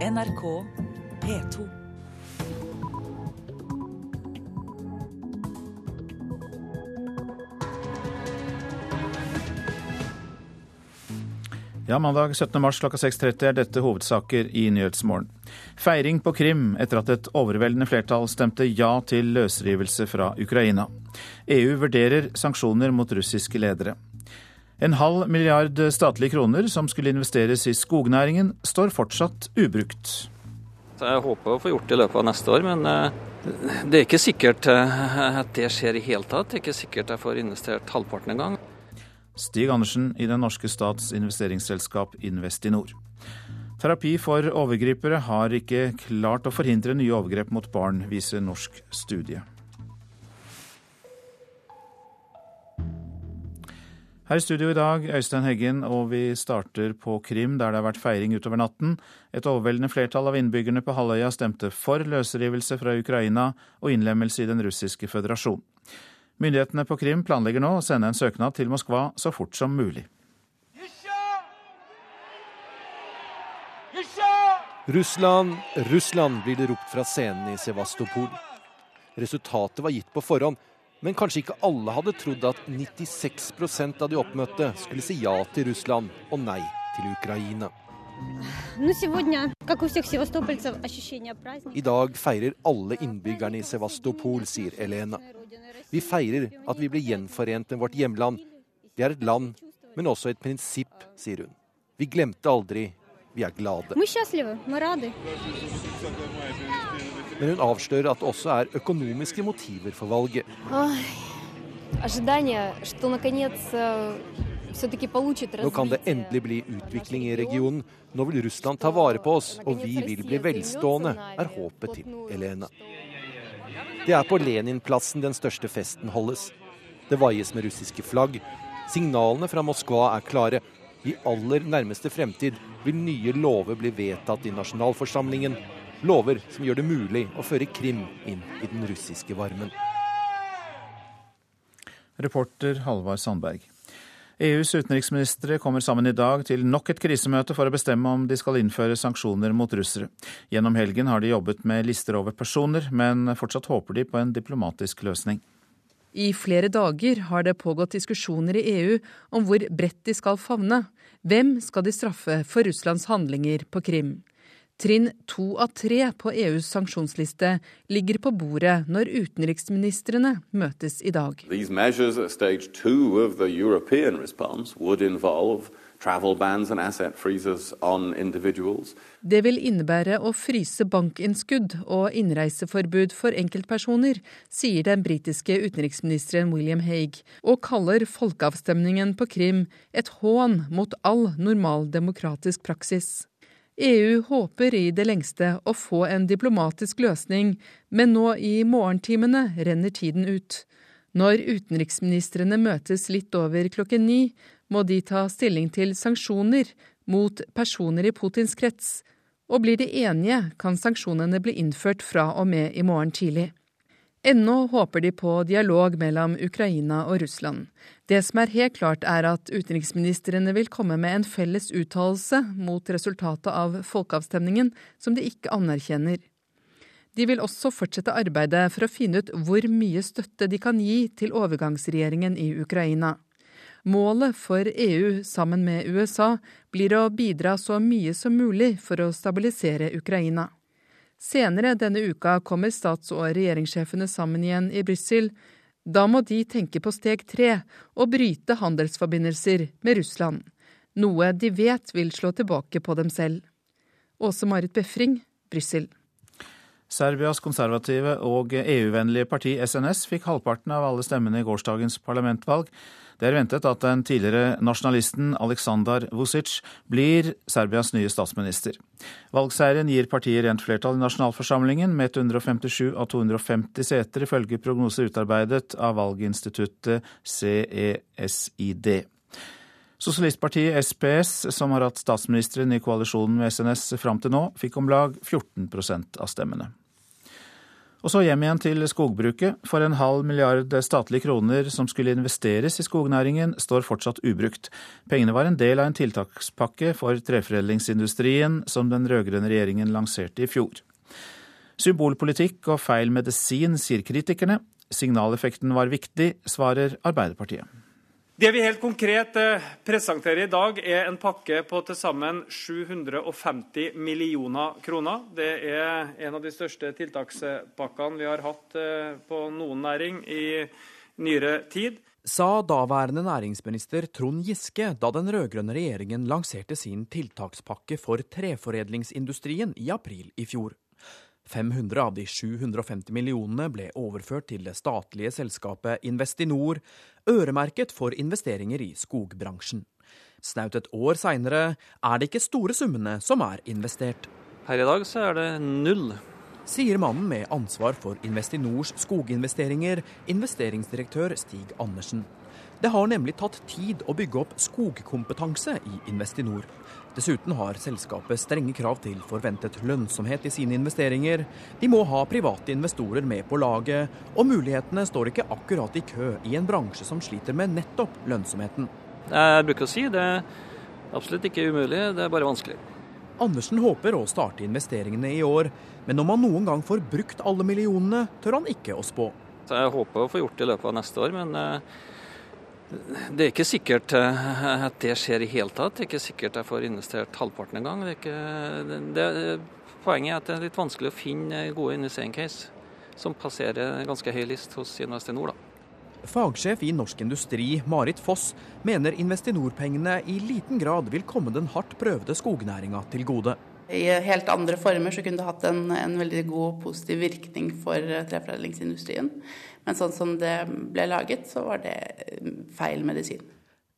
NRK P2. Ja, Mandag 17. mars klokka 6.30 er dette hovedsaker i Nyhetsmorgen. Feiring på Krim etter at et overveldende flertall stemte ja til løsrivelse fra Ukraina. EU vurderer sanksjoner mot russiske ledere. En halv milliard statlige kroner som skulle investeres i skognæringen, står fortsatt ubrukt. Jeg håper å få gjort det i løpet av neste år, men eh, det er ikke sikkert eh, at det skjer i hele tatt. Det er ikke sikkert jeg får investert halvparten engang. Stig Andersen i den norske stats investeringsselskap Investinor. Terapi for overgripere har ikke klart å forhindre nye overgrep mot barn, viser norsk studie. Her i studio i dag, Øystein Heggen, og vi starter på Krim, der det har vært feiring utover natten. Et overveldende flertall av innbyggerne på halvøya stemte for løsrivelse fra Ukraina og innlemmelse i den russiske føderasjon. Myndighetene på Krim planlegger nå å sende en søknad til Moskva så fort som mulig. Russland, Russland, blir det ropt fra scenen i Sevastopol. Resultatet var gitt på forhånd, men kanskje ikke alle hadde trodd at 96% av de oppmøtte skulle si ja til Russland og nei til Ukraina. I dag feirer alle innbyggerne i Sevastopol, sier Elena. Vi feirer at vi blir gjenforent med vårt hjemland. Det er et land, men også et prinsipp, sier hun. Vi glemte aldri. Vi er glade. Men hun avslører at det også er økonomiske motiver for valget. Nå kan det endelig bli utvikling i regionen. Nå vil Russland ta vare på oss, og vi vil bli velstående, er håpet til Elena. Det er på Leninplassen den største festen holdes. Det vaies med russiske flagg. Signalene fra Moskva er klare. I aller nærmeste fremtid vil nye lover bli vedtatt i nasjonalforsamlingen. Lover som gjør det mulig å føre Krim inn i den russiske varmen. Reporter Halvard Sandberg. EUs utenriksministre kommer sammen i dag til nok et krisemøte for å bestemme om de skal innføre sanksjoner mot russere. Gjennom helgen har de jobbet med lister over personer, men fortsatt håper de på en diplomatisk løsning. I flere dager har det pågått diskusjoner i EU om hvor bredt de skal favne. Hvem skal de straffe for Russlands handlinger på Krim? Trinn to av tre på EUs sanksjonsliste ligger på bordet når utenriksministrene møtes i dag. Det vil innebære å fryse bankinnskudd og innreiseforbud for enkeltpersoner, sier den britiske utenriksministeren William Hague, og kaller folkeavstemningen på Krim et hån mot all normal demokratisk praksis. EU håper i det lengste å få en diplomatisk løsning, men nå i morgentimene renner tiden ut. Når utenriksministrene møtes litt over klokken ni, må de ta stilling til sanksjoner mot personer i Putins krets, og blir de enige, kan sanksjonene bli innført fra og med i morgen tidlig. Ennå håper de på dialog mellom Ukraina og Russland. Det som er helt klart, er at utenriksministrene vil komme med en felles uttalelse mot resultatet av folkeavstemningen, som de ikke anerkjenner. De vil også fortsette arbeidet for å finne ut hvor mye støtte de kan gi til overgangsregjeringen i Ukraina. Målet for EU sammen med USA blir å bidra så mye som mulig for å stabilisere Ukraina. Senere denne uka kommer stats- og regjeringssjefene sammen igjen i Brussel. Da må de tenke på steg tre og bryte handelsforbindelser med Russland. Noe de vet vil slå tilbake på dem selv. Åse Marit Befring, Brussel. Serbias konservative og EU-vennlige parti SNS fikk halvparten av alle stemmene i gårsdagens parlamentvalg. Det er ventet at den tidligere nasjonalisten Aleksandar Vucic blir Serbias nye statsminister. Valgseieren gir partiet rent flertall i nasjonalforsamlingen med 157 av 250 seter, ifølge prognoser utarbeidet av valginstituttet CESID. Sosialistpartiet SPS, som har hatt statsministeren i koalisjonen med SNS fram til nå, fikk om lag 14% av stemmene. Og så hjem igjen til skogbruket, for en halv milliard statlige kroner som skulle investeres i skognæringen, står fortsatt ubrukt. Pengene var en del av en tiltakspakke for treforedlingsindustrien som den rød-grønne regjeringen lanserte i fjor. Symbolpolitikk og feil medisin, sier kritikerne. Signaleffekten var viktig, svarer Arbeiderpartiet. Det vi helt konkret eh, presenterer i dag, er en pakke på til sammen 750 millioner kroner. Det er en av de største tiltakspakkene vi har hatt eh, på noen næring i nyere tid. Sa daværende næringsminister Trond Giske da den rød-grønne regjeringen lanserte sin tiltakspakke for treforedlingsindustrien i april i fjor. 500 av de 750 millionene ble overført til det statlige selskapet Investinor, øremerket for investeringer i skogbransjen. Snaut et år seinere er det ikke store summene som er investert. Her i dag så er det null. Sier mannen med ansvar for Investinors skoginvesteringer, investeringsdirektør Stig Andersen. Det har nemlig tatt tid å bygge opp skogkompetanse i Investinor. Dessuten har selskapet strenge krav til forventet lønnsomhet i sine investeringer. De må ha private investorer med på laget, og mulighetene står ikke akkurat i kø i en bransje som sliter med nettopp lønnsomheten. Jeg bruker å si det er absolutt ikke umulig, det er bare vanskelig. Andersen håper å starte investeringene i år, men om han noen gang får brukt alle millionene, tør han ikke å spå. Jeg håper å få gjort det i løpet av neste år, men eh, det er ikke sikkert eh, at det skjer i hele tatt. Det er ikke sikkert jeg får investert halvparten engang. Poenget er at det er litt vanskelig å finne gode investeringscase som passerer ganske høy list hos Investinor. Da. Fagsjef i Norsk Industri, Marit Foss, mener Investinor-pengene i liten grad vil komme den hardt prøvde skognæringa til gode. I helt andre former så kunne det hatt en, en veldig god og positiv virkning for treforedlingsindustrien. Men sånn som det ble laget, så var det feil medisin.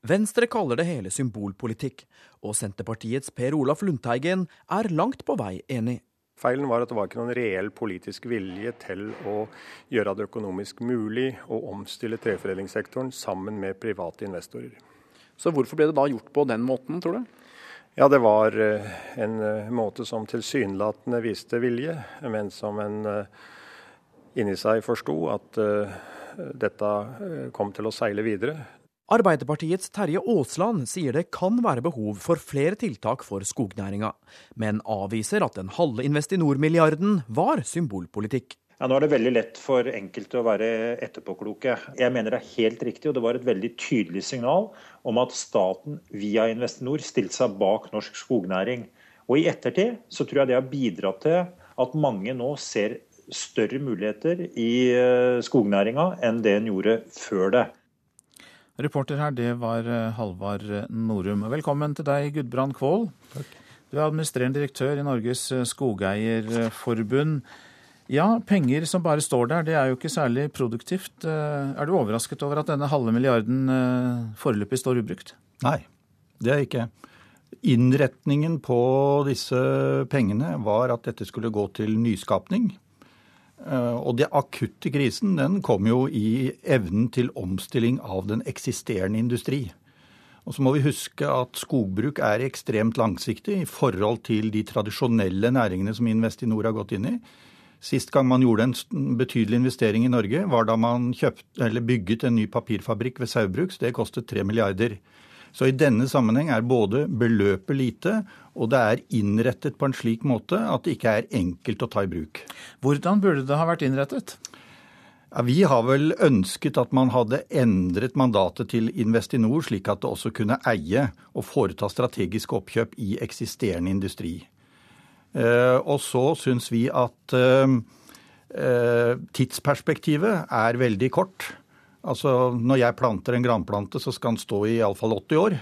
Venstre kaller det hele symbolpolitikk, og Senterpartiets Per Olaf Lundteigen er langt på vei enig. Feilen var at det var ikke noen reell politisk vilje til å gjøre det økonomisk mulig å omstille treforedlingssektoren sammen med private investorer. Så hvorfor ble det da gjort på den måten, tror du? Ja, det var eh, en eh, måte som tilsynelatende viste vilje, men som en eh, inni seg forsto at dette kom til å seile videre. Arbeiderpartiets Terje Aasland sier det kan være behov for flere tiltak for skognæringa, men avviser at den halve Investinor-milliarden var symbolpolitikk. Ja, nå er det veldig lett for enkelte å være etterpåkloke. Jeg mener det er helt riktig, og det var et veldig tydelig signal om at staten via Investinor stilte seg bak norsk skognæring. Og I ettertid så tror jeg det har bidratt til at mange nå ser større muligheter i eh, skognæringa enn det en gjorde før det. Reporter her, det var eh, Halvard Norum. Velkommen til deg, Gudbrand Kvål. Takk. Du er administrerende direktør i Norges Skogeierforbund. Ja, penger som bare står der, det er jo ikke særlig produktivt. Eh, er du overrasket over at denne halve milliarden eh, foreløpig står ubrukt? Nei, det er jeg ikke. Innretningen på disse pengene var at dette skulle gå til nyskapning. Eh, og den akutte krisen den kom jo i evnen til omstilling av den eksisterende industri. Og så må vi huske at skogbruk er ekstremt langsiktig i forhold til de tradisjonelle næringene som Investinor har gått inn i. Sist gang man gjorde en betydelig investering i Norge, var da man kjøpt, bygget en ny papirfabrikk ved Saugbrugs. Det kostet tre milliarder. Så i denne sammenheng er både beløpet lite, og det er innrettet på en slik måte at det ikke er enkelt å ta i bruk. Hvordan burde det ha vært innrettet? Ja, vi har vel ønsket at man hadde endret mandatet til Investinor, slik at det også kunne eie og foreta strategiske oppkjøp i eksisterende industri. Eh, og så syns vi at eh, eh, tidsperspektivet er veldig kort. Altså når jeg planter en granplante, så skal den stå i iallfall 80 år.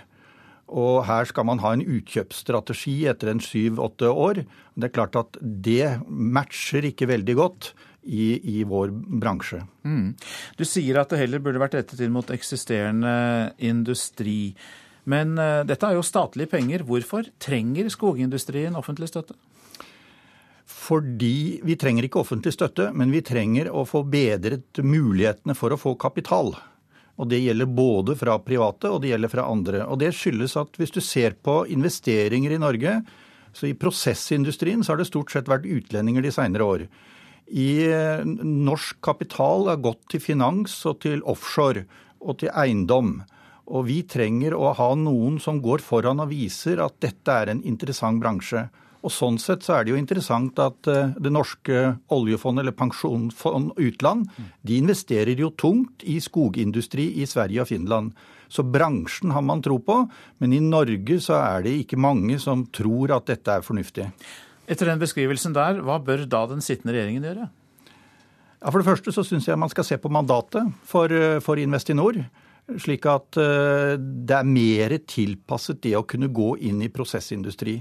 Og her skal man ha en utkjøpsstrategi etter en syv-åtte år. Det er klart at det matcher ikke veldig godt i, i vår bransje. Mm. Du sier at det heller burde vært rettet inn mot eksisterende industri. Men uh, dette er jo statlige penger. Hvorfor trenger skogindustrien offentlig støtte? Fordi vi trenger ikke offentlig støtte, men vi trenger å få bedret mulighetene for å få kapital. Og Det gjelder både fra private og det gjelder fra andre. Og Det skyldes at hvis du ser på investeringer i Norge, så i prosessindustrien så har det stort sett vært utlendinger de senere år. i norsk kapital har gått til finans og til offshore og til eiendom. Og vi trenger å ha noen som går foran og viser at dette er en interessant bransje. Og Sånn sett så er det jo interessant at eh, det norske oljefondet, eller pensjonsfond utland, de investerer jo tungt i skogindustri i Sverige og Finland. Så bransjen har man tro på, men i Norge så er det ikke mange som tror at dette er fornuftig. Etter den beskrivelsen der, hva bør da den sittende regjeringen gjøre? Ja, For det første så syns jeg man skal se på mandatet for, eh, for Investinor. Slik at uh, det er mer tilpasset det å kunne gå inn i prosessindustri.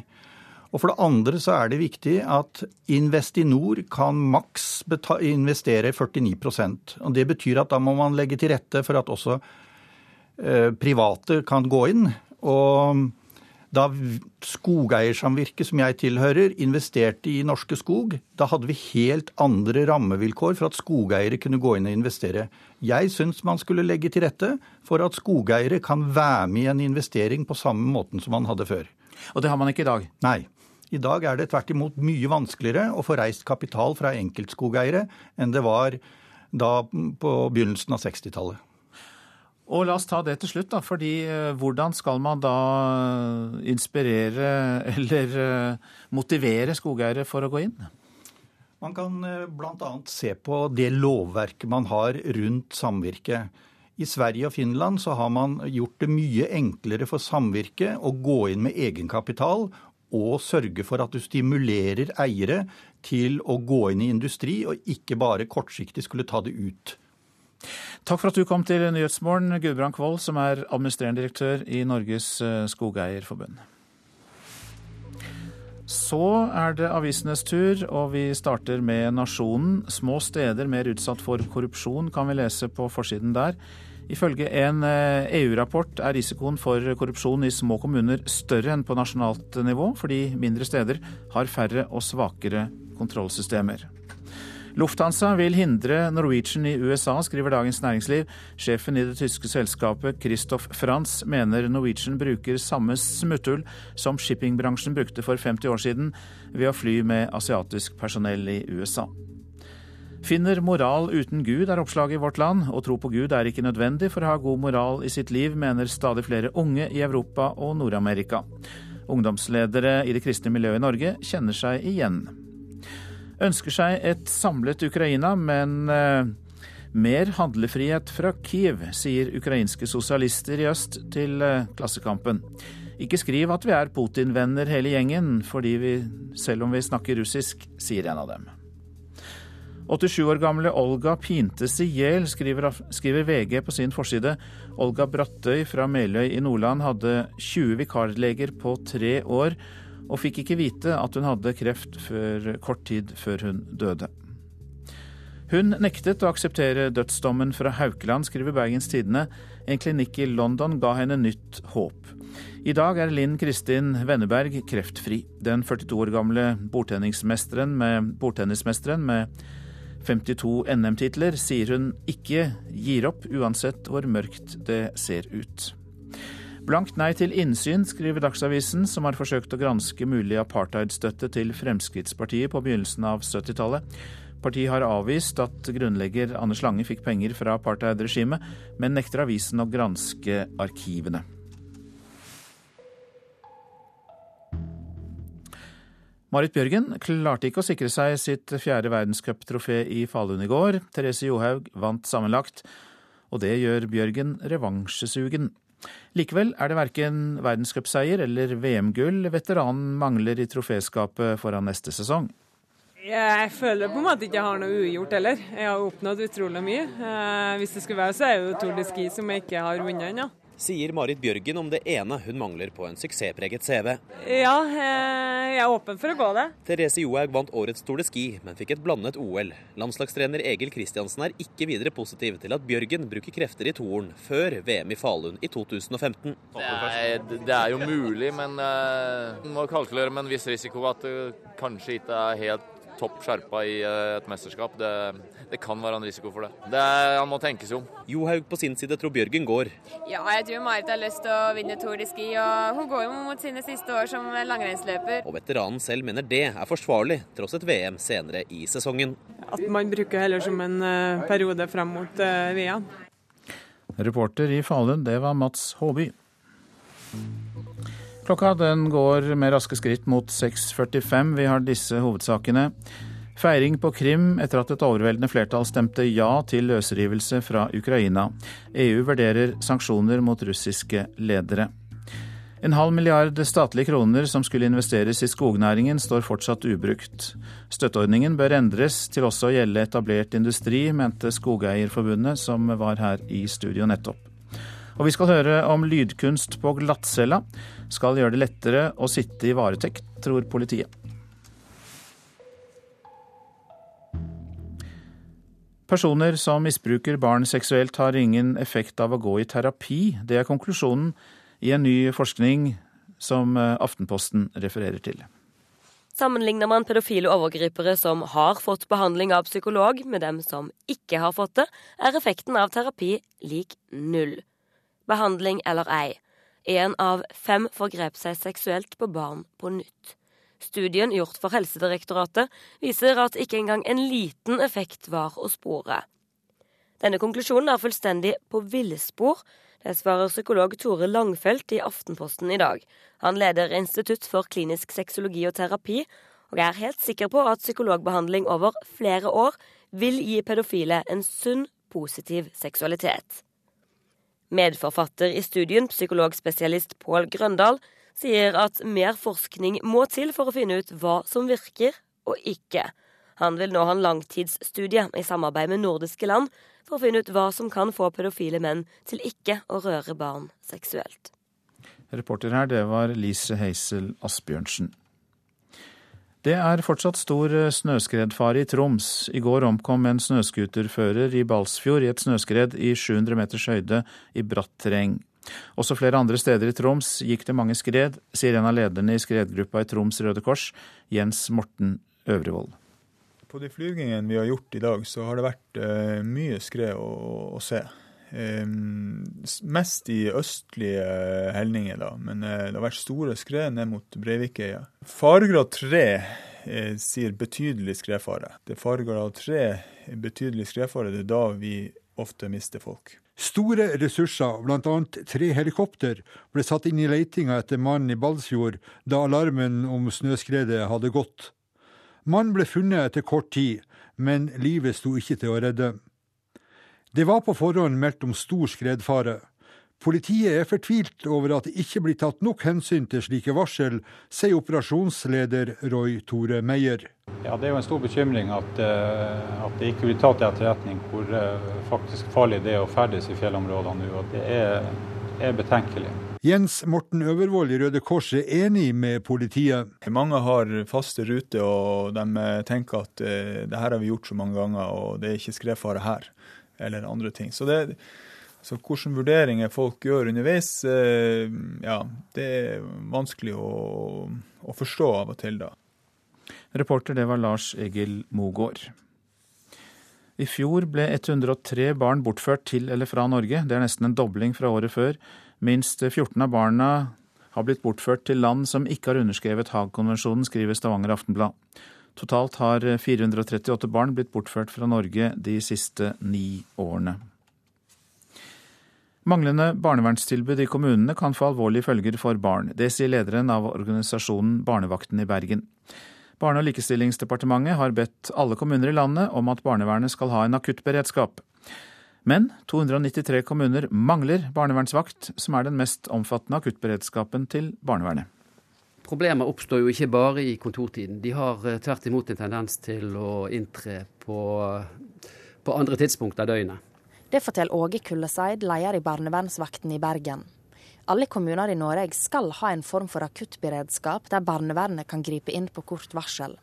Og For det andre så er det viktig at Investinor kan maks investere 49% og Det betyr at da må man legge til rette for at også eh, private kan gå inn. Og da Skogeiersamvirket, som jeg tilhører, investerte i Norske Skog, da hadde vi helt andre rammevilkår for at skogeiere kunne gå inn og investere. Jeg syns man skulle legge til rette for at skogeiere kan være med i en investering på samme måten som man hadde før. Og det har man ikke i dag? Nei. I dag er det tvert imot mye vanskeligere å få reist kapital fra enkeltskogeiere enn det var da på begynnelsen av 60-tallet. Og La oss ta det til slutt. da, fordi eh, Hvordan skal man da inspirere eller eh, motivere skogeiere for å gå inn? Man kan eh, bl.a. se på det lovverket man har rundt samvirket. I Sverige og Finland så har man gjort det mye enklere for samvirket å gå inn med egenkapital og sørge for at du stimulerer eiere til å gå inn i industri, og ikke bare kortsiktig skulle ta det ut. Takk for at du kom til Nyhetsmorgen, Gudbrand Kvold, som er administrerende direktør i Norges eh, Skogeierforbund. Så er det avisenes tur, og vi starter med Nasjonen. Små steder mer utsatt for korrupsjon, kan vi lese på forsiden der. Ifølge en EU-rapport eh, e er risikoen for korrupsjon i små kommuner større enn på nasjonalt nivå, fordi mindre steder har færre og svakere kontrollsystemer. Lufthansa vil hindre Norwegian i USA, skriver Dagens Næringsliv. Sjefen i det tyske selskapet Christoph Franz mener Norwegian bruker samme smutthull som shippingbransjen brukte for 50 år siden ved å fly med asiatisk personell i USA. Finner moral uten Gud, er oppslaget i Vårt Land. Å tro på Gud er ikke nødvendig for å ha god moral i sitt liv, mener stadig flere unge i Europa og Nord-Amerika. Ungdomsledere i det kristne miljøet i Norge kjenner seg igjen. Ønsker seg et samlet Ukraina, men eh, mer handlefrihet fra Kiev, sier ukrainske sosialister i øst til eh, Klassekampen. Ikke skriv at vi er Putin-venner hele gjengen, fordi vi, selv om vi snakker russisk, sier en av dem. 87 år gamle Olga pintes i hjel, skriver, skriver, VG på sin forside. Olga Brattøy fra Meløy i Nordland hadde 20 vikarleger på tre år, og fikk ikke vite at hun hadde kreft før kort tid før hun døde. Hun nektet å akseptere dødsdommen fra Haukeland, skriver Bergens Tidende. En klinikk i London ga henne nytt håp. I dag er Linn Kristin Wenneberg kreftfri. Den 42 år gamle bordtennismesteren med, bordtennismesteren med 52 NM-titler, sier hun ikke gir opp, uansett hvor mørkt det ser ut. Blankt nei til innsyn, skriver Dagsavisen, som har forsøkt å granske mulig apartheidstøtte til Fremskrittspartiet på begynnelsen av 70-tallet. Partiet har avvist at grunnlegger Anders Lange fikk penger fra apartheidregimet, men nekter avisen å granske arkivene. Marit Bjørgen klarte ikke å sikre seg sitt fjerde verdenscuptrofé i Falun i går. Therese Johaug vant sammenlagt, og det gjør Bjørgen revansjesugen. Likevel er det verken verdenscupseier eller VM-gull veteranen mangler i troféskapet foran neste sesong. Jeg føler på en måte ikke jeg har noe ugjort heller. Jeg har oppnådd utrolig mye. Eh, hvis det skulle være så er det jo Tour de Ski som jeg ikke har vunnet ennå sier Marit Bjørgen om det ene hun mangler på en suksesspreget CV. Ja, eh, jeg er åpen for å gå det. Therese Johaug vant årets Tour de Ski, men fikk et blandet OL. Landslagstrener Egil Kristiansen er ikke videre positiv til at Bjørgen bruker krefter i toren før VM i Falun i 2015. Det er, det er jo mulig, men uh, må kalkulere med en viss risiko at det kanskje ikke er helt topp skjerpa i et mesterskap. Det, det, kan være en risiko for det. det er, han må tenke seg om. Johaug på sin side tror Bjørgen går. Ja, jeg tror Marit har lyst til å vinne Tour de Ski. og Hun går jo mot sine siste år som langrennsløper. Og veteranen selv mener det er forsvarlig, tross et VM senere i sesongen. At man bruker heller som en periode frem mot VM. Reporter i Falun, det var Mats Håby. Klokka den går med raske skritt mot 6.45. Vi har disse hovedsakene. Feiring på Krim etter at et overveldende flertall stemte ja til løsrivelse fra Ukraina. EU vurderer sanksjoner mot russiske ledere. En halv milliard statlige kroner som skulle investeres i skognæringen, står fortsatt ubrukt. Støtteordningen bør endres til også å gjelde etablert industri, mente Skogeierforbundet, som var her i studio nettopp. Og vi skal høre om lydkunst på glattcella skal gjøre det lettere å sitte i varetekt, tror politiet. Personer som misbruker barn seksuelt har ingen effekt av å gå i terapi. Det er konklusjonen i en ny forskning som eh, Aftenposten refererer til. Sammenligner man pedofile overgripere som har fått behandling av psykolog, med dem som ikke har fått det, er effekten av terapi lik null. Behandling eller ei. Én av fem forgrep seg seksuelt på barn på nytt. Studien gjort for Helsedirektoratet viser at ikke engang en liten effekt var å spore. Denne konklusjonen er fullstendig på villspor, det svarer psykolog Tore Langfelt i Aftenposten i dag. Han leder Institutt for klinisk sexologi og terapi, og er helt sikker på at psykologbehandling over flere år vil gi pedofile en sunn, positiv seksualitet. Medforfatter i studien, psykologspesialist Pål Grøndal, sier at mer forskning må til for å finne ut hva som virker og ikke. Han vil nå ha en langtidsstudie i samarbeid med nordiske land for å finne ut hva som kan få pedofile menn til ikke å røre barn seksuelt. Reporter her, det var Lise Heisel Asbjørnsen. Det er fortsatt stor snøskredfare i Troms. I går omkom en snøscooterfører i Balsfjord i et snøskred i 700 meters høyde i bratt terreng. Også flere andre steder i Troms gikk det mange skred, sier en av lederne i skredgruppa i Troms Røde Kors, Jens Morten Øvrevold. På de flygingene vi har gjort i dag, så har det vært eh, mye skred å, å se. Eh, mest i østlige helninger, da, men eh, det har vært store skred ned mot Breivikøya. Faregrad 3 uh, sier betydelig skredfare. Det er faregrad 3 betydelig skredfare, det er da vi ofte mister folk. Store ressurser, bl.a. tre helikopter, ble satt inn i leitinga etter mannen i Balsfjord da alarmen om snøskredet hadde gått. Mannen ble funnet etter kort tid, men livet sto ikke til å redde. Det var på forhånd meldt om stor skredfare. Politiet er fortvilt over at det ikke blir tatt nok hensyn til slike varsel, sier operasjonsleder Roy Tore Meyer. Ja, Det er jo en stor bekymring at, eh, at det ikke blir tatt i etterretning hvor eh, faktisk farlig det er å ferdes i fjellområdene nå. og Det er, er betenkelig. Jens Morten Øvervold i Røde Kors er enig med politiet. Mange har faste ruter, og de tenker at eh, det her har vi gjort så mange ganger, og det er ikke skredfare her, eller andre ting. Så, det, så hvilke vurderinger folk gjør underveis, eh, ja, det er vanskelig å, å forstå av og til, da. Reporter det var Lars Egil Mogård. I fjor ble 103 barn bortført til eller fra Norge. Det er nesten en dobling fra året før. Minst 14 av barna har blitt bortført til land som ikke har underskrevet Haag-konvensjonen, skriver Stavanger Aftenblad. Totalt har 438 barn blitt bortført fra Norge de siste ni årene. Manglende barnevernstilbud i kommunene kan få alvorlige følger for barn. Det sier lederen av organisasjonen Barnevakten i Bergen. Barne- og likestillingsdepartementet har bedt alle kommuner i landet om at barnevernet skal ha en akuttberedskap. Men 293 kommuner mangler barnevernsvakt, som er den mest omfattende akuttberedskapen til barnevernet. Problemer oppstår jo ikke bare i kontortiden. De har eh, tvert imot en tendens til å inntre på, på andre tidspunkt av døgnet. Det forteller Åge Kulleseid, leder i barnevernsvakten i Bergen. Alle kommuner i Norge skal ha en form for akuttberedskap der barnevernet kan gripe inn på kort varsel.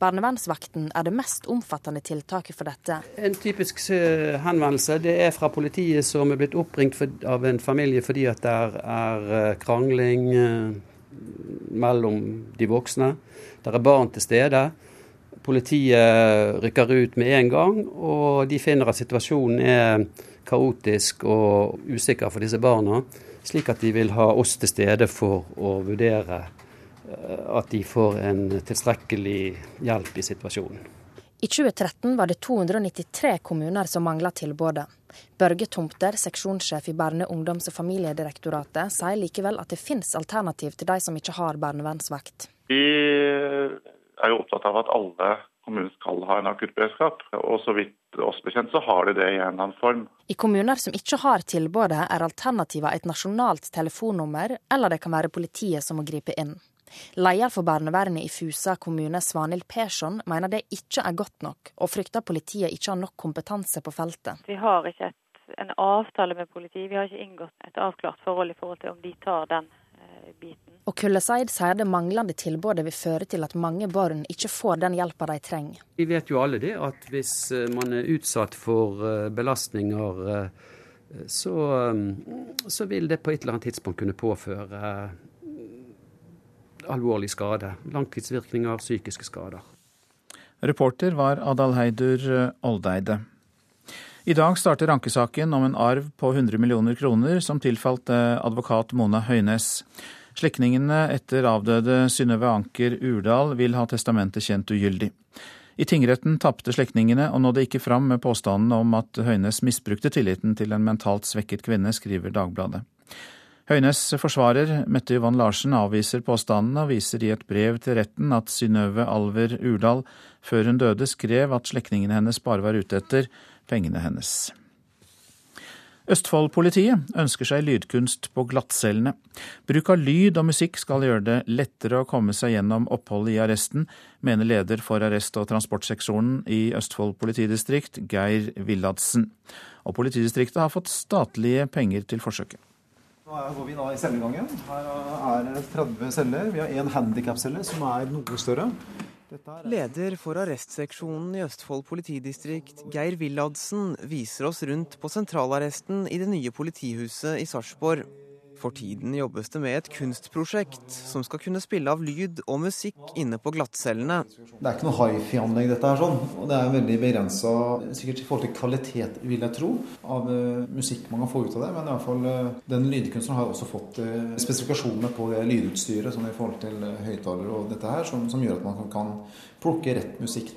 Barnevernsvakten er det mest omfattende tiltaket for dette. En typisk eh, henvendelse det er fra politiet som er blitt oppringt av en familie fordi at det er eh, krangling eh, mellom de voksne. Det er barn til stede. Politiet rykker ut med en gang, og de finner at situasjonen er kaotisk og usikker for disse barna. Slik at de vil ha oss til stede for å vurdere eh, at de får en tilstrekkelig hjelp i situasjonen. I 2013 var det 293 kommuner som mangla tilbudet. Børge Tomter, seksjonssjef i Barne-, ungdoms- og familiedirektoratet, sier likevel at det finnes alternativ til de som ikke har barnevernsvakt. Vi er jo opptatt av at alle kommuner skal ha en akuttberedskap. Og så vidt oss bekjent så har de det i en eller annen form. I kommuner som ikke har tilbudet, er alternativet et nasjonalt telefonnummer, eller det kan være politiet som må gripe inn. Leder for barnevernet i Fusa kommune, Svanhild Persson, mener det ikke er godt nok, og frykter politiet ikke har nok kompetanse på feltet. Vi har ikke et, en avtale med politiet, vi har ikke inngått et avklart forhold i forhold til om de tar den biten. Og Kulleseid sier det manglende tilbudet vil føre til at mange barn ikke får den hjelpa de trenger. Vi vet jo alle det, at hvis eh, man er utsatt for eh, belastninger, så, så vil det på et eller annet tidspunkt kunne påføre alvorlig skade. Langtidsvirkninger, psykiske skader. Reporter var Adalheidur Oldeide. I dag starter ankesaken om en arv på 100 millioner kroner som tilfalt eh, advokat Mona Høines. Slektningene etter avdøde Synnøve Anker Urdal vil ha testamentet kjent ugyldig. I tingretten tapte slektningene og nådde ikke fram med påstandene om at Høines misbrukte tilliten til en mentalt svekket kvinne, skriver Dagbladet. Høynes forsvarer, Mette Yvonne Larsen, avviser påstandene og viser i et brev til retten at Synnøve Alver Urdal før hun døde skrev at slektningene hennes bare var ute etter pengene hennes. Østfold-politiet ønsker seg lydkunst på glattcellene. Bruk av lyd og musikk skal gjøre det lettere å komme seg gjennom oppholdet i arresten, mener leder for arrest- og transportseksjonen i Østfold politidistrikt, Geir Villadsen. Og politidistriktet har fått statlige penger til forsøket. Nå går vi da i cellegangen. Her er det 30 celler. Vi har en handikapcelle som er noe større. Leder for arrestseksjonen i Østfold politidistrikt, Geir Willadsen, viser oss rundt på sentralarresten i det nye politihuset i Sarpsborg. For tiden jobbes det med et kunstprosjekt som skal kunne spille av lyd og musikk inne på glattcellene. Det er ikke noe hifi-anlegg dette her, sånn. Og det er veldig begrensa, sikkert i forhold til kvalitet, vil jeg tro, av uh, musikk man kan få ut av det. Men i hvert fall uh, den lydkunstneren har også fått spesifikasjonene spesifikasjoner på det lydutstyret sånn i forhold til høyttalere og dette her, som, som, gjør at man kan, kan plukke rett musikk.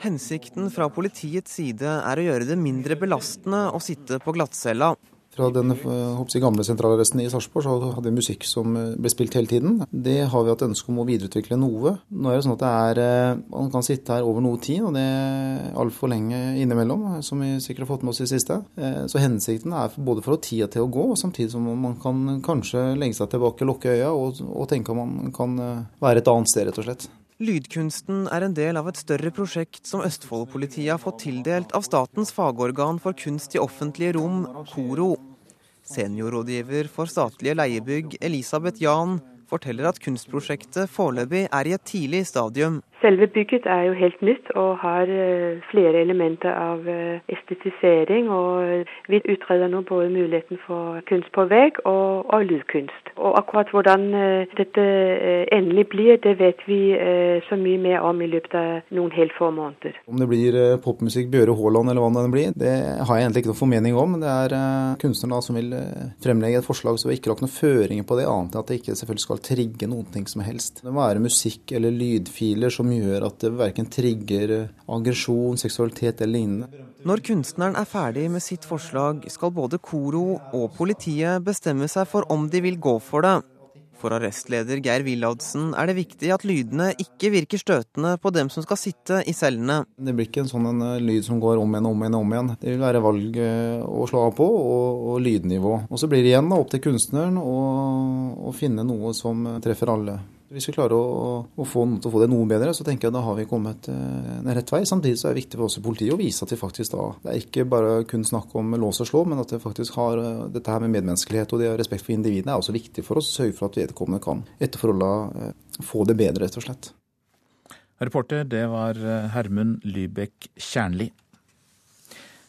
Hensikten fra politiets side er å gjøre det mindre belastende å sitte på glattcella. Fra den jeg, gamle sentralarresten i Sarpsborg så hadde vi musikk som eh, ble spilt hele tiden. Det har vi hatt ønske om å videreutvikle noe. Nå er det sånn at det er, eh, Man kan sitte her over noe tid, og det er altfor lenge innimellom, som vi sikkert har fått med oss i siste. Eh, så hensikten er både for å tida til å gå, samtidig som man kan kanskje legge seg tilbake, lukke øya og, og tenke at man kan være et annet sted, rett og slett. Lydkunsten er en del av et større prosjekt som Østfold-politiet har fått tildelt av statens fagorgan for kunst i offentlige rom, KORO. Seniorrådgiver for statlige leiebygg, Elisabeth Jahn, forteller at kunstprosjektet foreløpig er i et tidlig stadium. Selve bygget er jo helt nytt og har eh, flere elementer av eh, estetisering. Og vi utreder nå både muligheten for kunst på vegg og, og lydkunst. Og akkurat hvordan eh, dette endelig blir, det vet vi så mye mer om i løpet av noen helt få måneder. Om det blir popmusikk Bjøre Haaland eller hva det blir, det har jeg egentlig ikke noen formening om. Det er kunstneren som vil fremlegge et forslag, så vi ikke lagt noen føringer på det, annet enn at det ikke selvfølgelig skal trigge noen ting som helst. Det må være musikk eller lydfiler som gjør at det verken trigger aggresjon, seksualitet eller lignende. Når kunstneren er ferdig med sitt forslag, skal både Koro og politiet bestemme seg for om de vil gå for det. For arrestleder Geir Willadsen er det viktig at lydene ikke virker støtende på dem som skal sitte i cellene. Det blir ikke en sånn en eh, lyd som går om igjen og om igjen. om igjen. Det vil være valg eh, å slå av på, og, og lydnivå. Og så blir det igjen opp til kunstneren å finne noe som treffer alle. Hvis vi klarer å, å, få noen til å få det noe bedre, så tenker jeg da har vi kommet eh, en rett vei. Samtidig så er det viktig for oss i politiet å vise at vi faktisk da Det er ikke bare kun snakk om lås og slå, men at det faktisk har eh, dette her med medmenneskelighet og det respekt for individene er også viktig for oss. Sørge for at vedkommende kan etter forholda eh, få det bedre, rett og slett. Reporter, det var Hermund Lybekk Kjernli.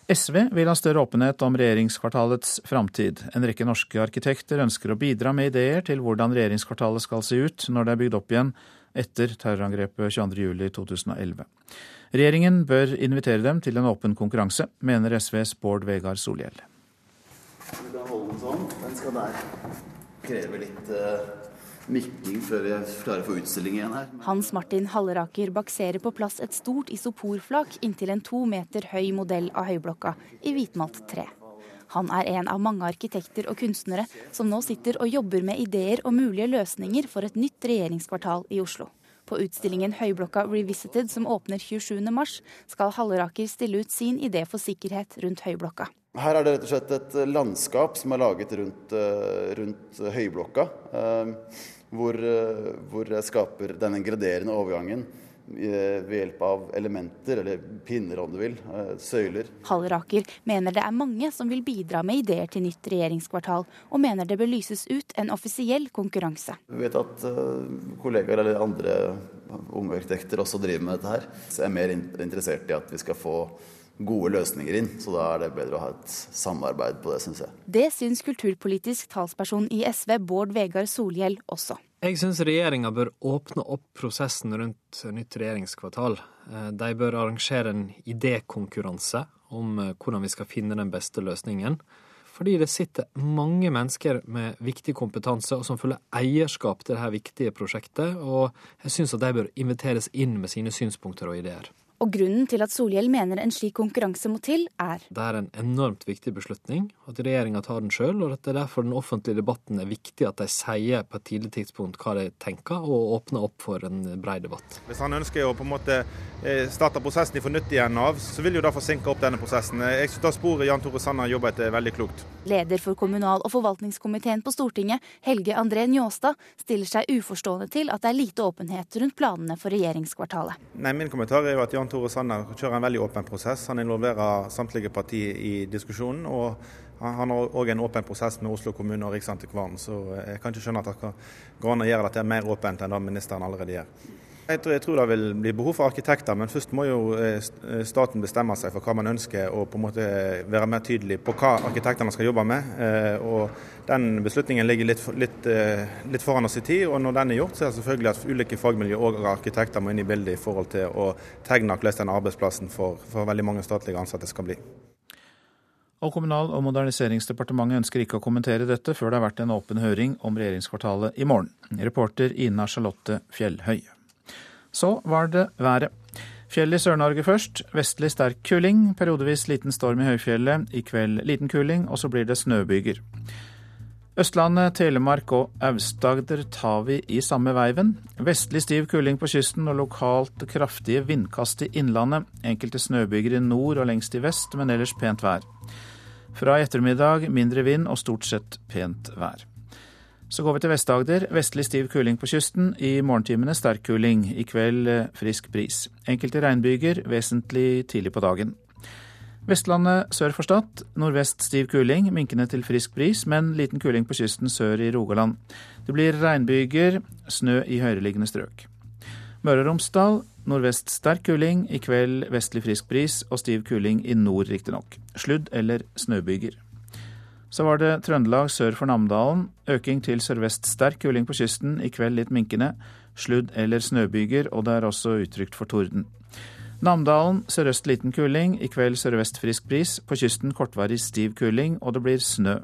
SV vil ha større åpenhet om regjeringskvartalets framtid. En rekke norske arkitekter ønsker å bidra med ideer til hvordan regjeringskvartalet skal se ut når det er bygd opp igjen etter terrorangrepet 22.07.2011. Regjeringen bør invitere dem til en åpen konkurranse, mener SVs Bård Vegar Solhjell. Sånn. Den skal der. Krever litt nikking før jeg klarer å få utstilling igjen her. Hans Martin Halleraker bakserer på plass et stort isoporflak inntil en to meter høy modell av Høyblokka i hvitmalt tre. Han er en av mange arkitekter og kunstnere som nå sitter og jobber med ideer og mulige løsninger for et nytt regjeringskvartal i Oslo. På utstillingen Høyblokka Revisited som åpner 27.3, skal Halleraker stille ut sin idé for sikkerhet rundt Høyblokka. Her er det rett og slett et landskap som er laget rundt, eh, rundt Høyblokka. Eh, hvor, eh, hvor jeg skaper denne graderende overgangen ved hjelp av elementer, eller pinner om du vil, søyler. Halleraker mener det er mange som vil bidra med ideer til nytt regjeringskvartal, og mener det bør lyses ut en offisiell konkurranse. Vi vet at kollegaer eller andre unge arkitekter også driver med dette her. Så jeg er mer interessert i at vi skal få gode løsninger inn, så da er det bedre å ha et samarbeid på det, syns jeg. Det syns kulturpolitisk talsperson i SV Bård Vegar Solhjell også. Jeg syns regjeringa bør åpne opp prosessen rundt nytt regjeringskvartal. Eh, de bør arrangere en idékonkurranse om eh, hvordan vi skal finne den beste løsningen. Fordi det sitter mange mennesker med viktig kompetanse og som føler eierskap til dette viktige prosjektet, og jeg syns at de bør inviteres inn med sine synspunkter og ideer. Og grunnen til at Solhjell mener en slik konkurranse må til, er Det er en enormt viktig beslutning, at regjeringa tar den sjøl, og at det er derfor den offentlige debatten er viktig at de sier på et tidlig tidspunkt hva de tenker, og åpner opp for en brei debatt. Hvis han ønsker å på en måte eh, starte prosessen fra nytt igjen av, så vil jo det forsinke opp denne prosessen. Jeg synes det sporet Jan Tore Sanner jobber etter, veldig klokt. Leder for kommunal- og forvaltningskomiteen på Stortinget, Helge André Njåstad, stiller seg uforstående til at det er lite åpenhet rundt planene for regjeringskvartalet. Nei, Min kommentar er jo at Jan Tore Sanner kjører en veldig åpen prosess. Han involverer samtlige partier i diskusjonen. og han har òg en åpen prosess med Oslo kommune og Riksantikvaren, så jeg kan ikke skjønne at det går an å gjøre dette mer åpent enn det ministeren allerede gjør. Jeg tror, jeg tror, det vil bli behov for arkitekter, men først må jo eh, eh, staten bestemme seg for hva man ønsker, og på en måte være mer tydelig på hva arkitektene skal jobbe med. Eh, og Den beslutningen ligger litt, litt, litt foran oss i tid, og når den er gjort, så er det selvfølgelig at ulike fagmiljø og arkitekter må inn i bildet i forhold til å tegne hvordan den arbeidsplassen for, for veldig mange statlige ansatte skal bli. Og Kommunal- og moderniseringsdepartementet ønsker ikke å kommentere dette før det har vært en åpen høring om regjeringskvartalet i morgen. Reporter Ina Charlotte Fjellhøy. Så var det været. Fjell i Sør-Norge først. Vestlig sterk kuling. Periodevis liten storm i høyfjellet. I kveld liten kuling, og så blir det snøbyger. Østlandet, Telemark og Aust-Agder tar vi i samme veiven. Vestlig stiv kuling på kysten og lokalt kraftige vindkast i innlandet. Enkelte snøbyger i nord og lengst i vest, men ellers pent vær. Fra i ettermiddag mindre vind og stort sett pent vær. Så går vi til Vest-Agder. Vestlig stiv kuling på kysten. I morgentimene sterk kuling. I kveld eh, frisk bris. Enkelte regnbyger vesentlig tidlig på dagen. Vestlandet sør for Stad. Nordvest stiv kuling, minkende til frisk bris, men liten kuling på kysten sør i Rogaland. Det blir regnbyger, snø i høyereliggende strøk. Møre og Romsdal nordvest sterk kuling, i kveld vestlig frisk bris og stiv kuling i nord riktignok. Sludd eller snøbyger. Så var det Trøndelag sør for Namdalen. Øking til sørvest sterk kuling på kysten, i kveld litt minkende. Sludd eller snøbyger, og det er også utrygt for torden. Namdalen sørøst liten kuling, i kveld sørvest frisk bris. På kysten kortvarig stiv kuling, og det blir snø.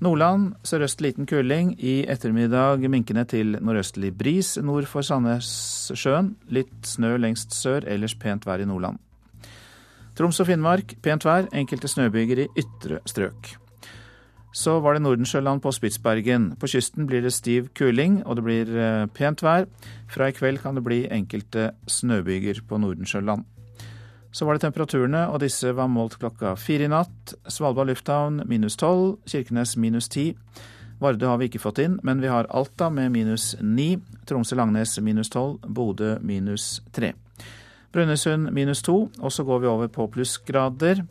Nordland sørøst liten kuling, i ettermiddag minkende til nordøstlig bris nord for Sandnessjøen. Litt snø lengst sør, ellers pent vær i Nordland. Troms og Finnmark pent vær, enkelte snøbyger i ytre strøk. Så var det Nordensjøland på Spitsbergen. På kysten blir det stiv kuling, og det blir eh, pent vær. Fra i kveld kan det bli enkelte snøbyger på Nordensjøland. Så var det temperaturene, og disse var målt klokka fire i natt. Svalbard lufthavn minus tolv, Kirkenes minus ti. Vardø har vi ikke fått inn, men vi har Alta med minus ni. Tromsø-Langnes minus tolv, Bodø minus tre. Brønnøysund minus to, og så går vi over på plussgrader.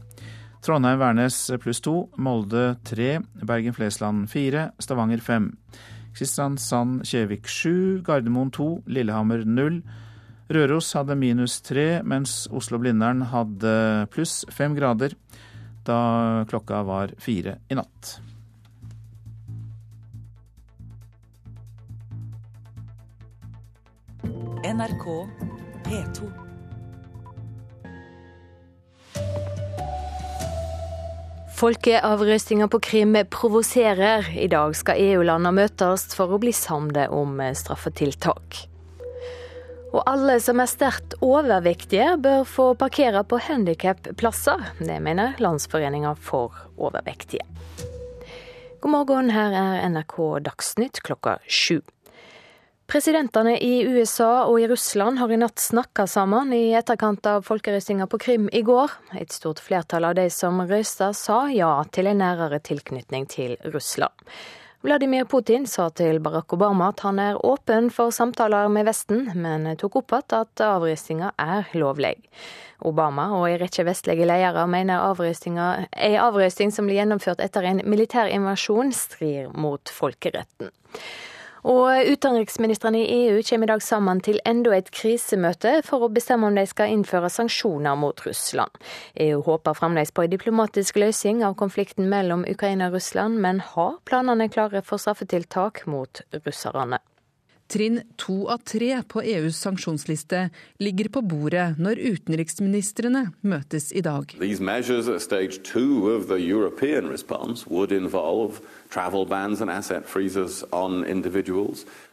Trondheim-Værnes pluss to, Molde tre, Bergen-Flesland fire, Stavanger fem. Kristiansand-Kjevik sju, Gardermoen to, Lillehammer null. Røros hadde minus tre, mens Oslo-Blindern hadde pluss fem grader da klokka var fire i natt. NRK P2. Folkeavrøstinga på Krim provoserer. I dag skal EU-landa møtes for å bli samde om straffetiltak. Og alle som er sterkt overvektige bør få parkere på handikapplasser. Det mener Landsforeninga for overvektige. God morgen, her er NRK Dagsnytt klokka sju. Presidentene i USA og i Russland har i natt snakka sammen i etterkant av folkerøstinga på Krim i går. Et stort flertall av de som røysta sa ja til en nærere tilknytning til Russland. Vladimir Putin sa til Barack Obama at han er åpen for samtaler med Vesten, men tok opp igjen at avrøstinga er lovlig. Obama og en rekke vestlige ledere mener avrøstinga, en avrøsting som blir gjennomført etter en militær invasjon, strir mot folkeretten. Og Utenriksministrene i EU kommer i dag sammen til enda et krisemøte for å bestemme om de skal innføre sanksjoner mot Russland. EU håper fremdeles på en diplomatisk løsning av konflikten mellom Ukraina og Russland, men har planene klare for straffetiltak mot russerne. Trinn to av tre på EUs sanksjonsliste ligger på bordet når utenriksministrene møtes i dag.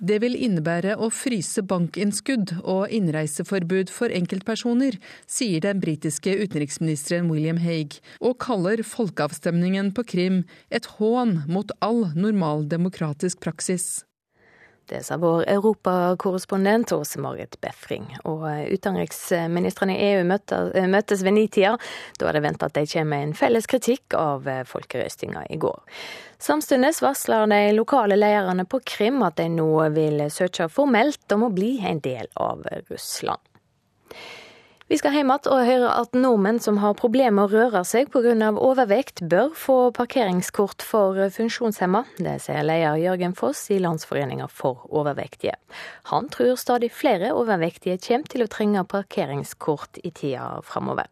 Det vil innebære å fryse bankinnskudd og innreiseforbud for enkeltpersoner, sier den britiske utenriksministeren William Hague, og kaller folkeavstemningen på Krim et hån mot all normal demokratisk praksis. Det sa vår europakorrespondent Åse Marit Befring. Og utenriksministrene i EU møttes ved nitida. Da er det venta at de kommer med en felles kritikk av folkerøstinga i går. Samtidig varsler de lokale lederne på Krim at de nå vil søke formelt om å bli en del av Russland. Vi skal hjem igjen og høre at nordmenn som har problemer med å røre seg pga. overvekt, bør få parkeringskort for funksjonshemma. Det sier leder Jørgen Foss i Landsforeninga for overvektige. Han tror stadig flere overvektige kommer til å trenge parkeringskort i tida framover.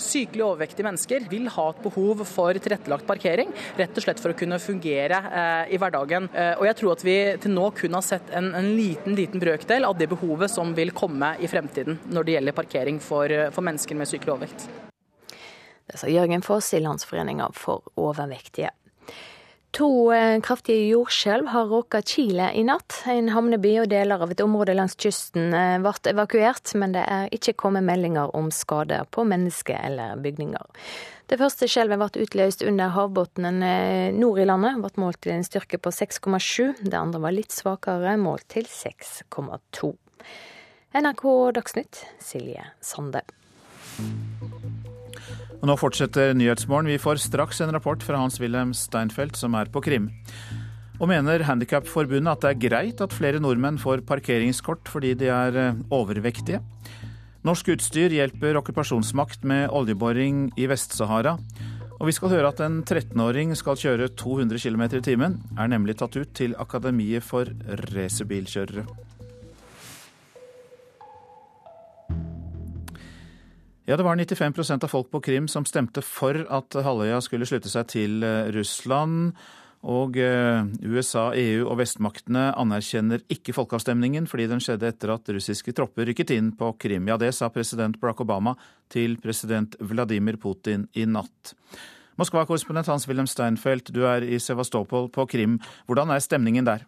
Sykelig overvektige mennesker vil ha et behov for tilrettelagt parkering, rett og slett for å kunne fungere eh, i hverdagen. Eh, og jeg tror at vi til nå kun har sett en, en, liten liten brøkdel av det behovet som vil komme i fremtiden når det gjelder parkering for, eh, for mennesker med sykelig overvekt. Det sa Jørgen Foss i Landsforeninga for overvektige. To eh, kraftige jordskjelv har råket Chile i natt. En havneby og deler av et område langs kysten eh, ble evakuert, men det er ikke kommet meldinger om skader på mennesker eller bygninger. Det første skjelvet ble utløst under havbunnen eh, nord i landet, ble målt til en styrke på 6,7. Det andre var litt svakere, målt til 6,2. NRK Dagsnytt, Silje Sande. Og nå fortsetter Nyhetsmorgen. Vi får straks en rapport fra Hans-Wilhelm Steinfeld, som er på Krim. Og mener Handikapforbundet at det er greit at flere nordmenn får parkeringskort fordi de er eh, overvektige? Norsk utstyr hjelper okkupasjonsmakt med oljeboring i Vest-Sahara. Og vi skal høre at en 13-åring skal kjøre 200 km i timen, er nemlig tatt ut til Akademiet for racerbilkjørere. Ja, det var 95% av folk på Krim som stemte for at halvøya skulle slutte seg til eh, Russland. Og eh, USA, EU og vestmaktene anerkjenner ikke folkeavstemningen fordi den skjedde etter at russiske tropper rykket inn på Krim. Ja, det sa president Barack Obama til president Vladimir Putin i natt. Moskva-korrespondent Hans-Wilhelm Steinfeld, du er i Sevastopol på Krim. Hvordan er stemningen der?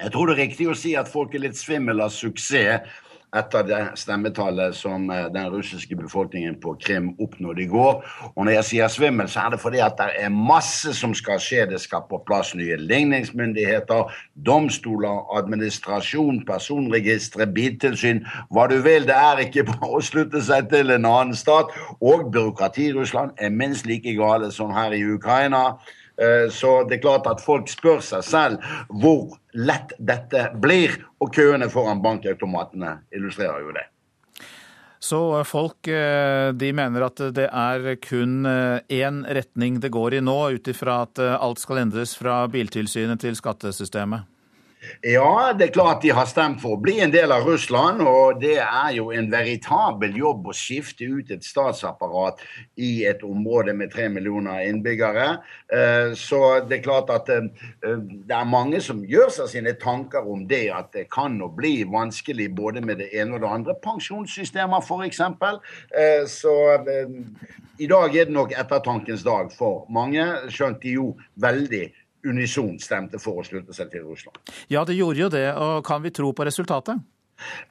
Jeg tror det er riktig å si at folk er litt svimmel av suksess etter det stemmetallet som eh, den russiske befolkningen på Krim oppnådde i går. Og når jeg sier svimmel, så er det fordi at det er masse som skal skje. Det skal på plass nye ligningsmyndigheter, domstoler, administrasjon, personregistre, biltilsyn. Hva du vil. Det er ikke bare å slutte seg til en annen stat. Og byråkrati i Russland er minst like gale som her i Ukraina. Eh, så det er klart at folk spør seg selv hvor lett dette blir, og køene foran bankautomatene illustrerer jo det. Så eh, folk eh, de mener at det er kun én retning det går i nå, ut ifra at alt skal endres fra Biltilsynet til skattesystemet? Ja, det er klart de har stemt for å bli en del av Russland. Og det er jo en veritabel jobb å skifte ut et statsapparat i et område med tre millioner innbyggere. Eh, så det er klart at eh, det er mange som gjør seg sine tanker om det, at det kan nå bli vanskelig både med det ene og det andre. Pensjonssystemer, f.eks. Eh, så i dag er det nok ettertankens dag for mange, skjønt de jo veldig unisont stemte for å slutte seg til Russland. Ja, det gjorde jo det. og Kan vi tro på resultatet?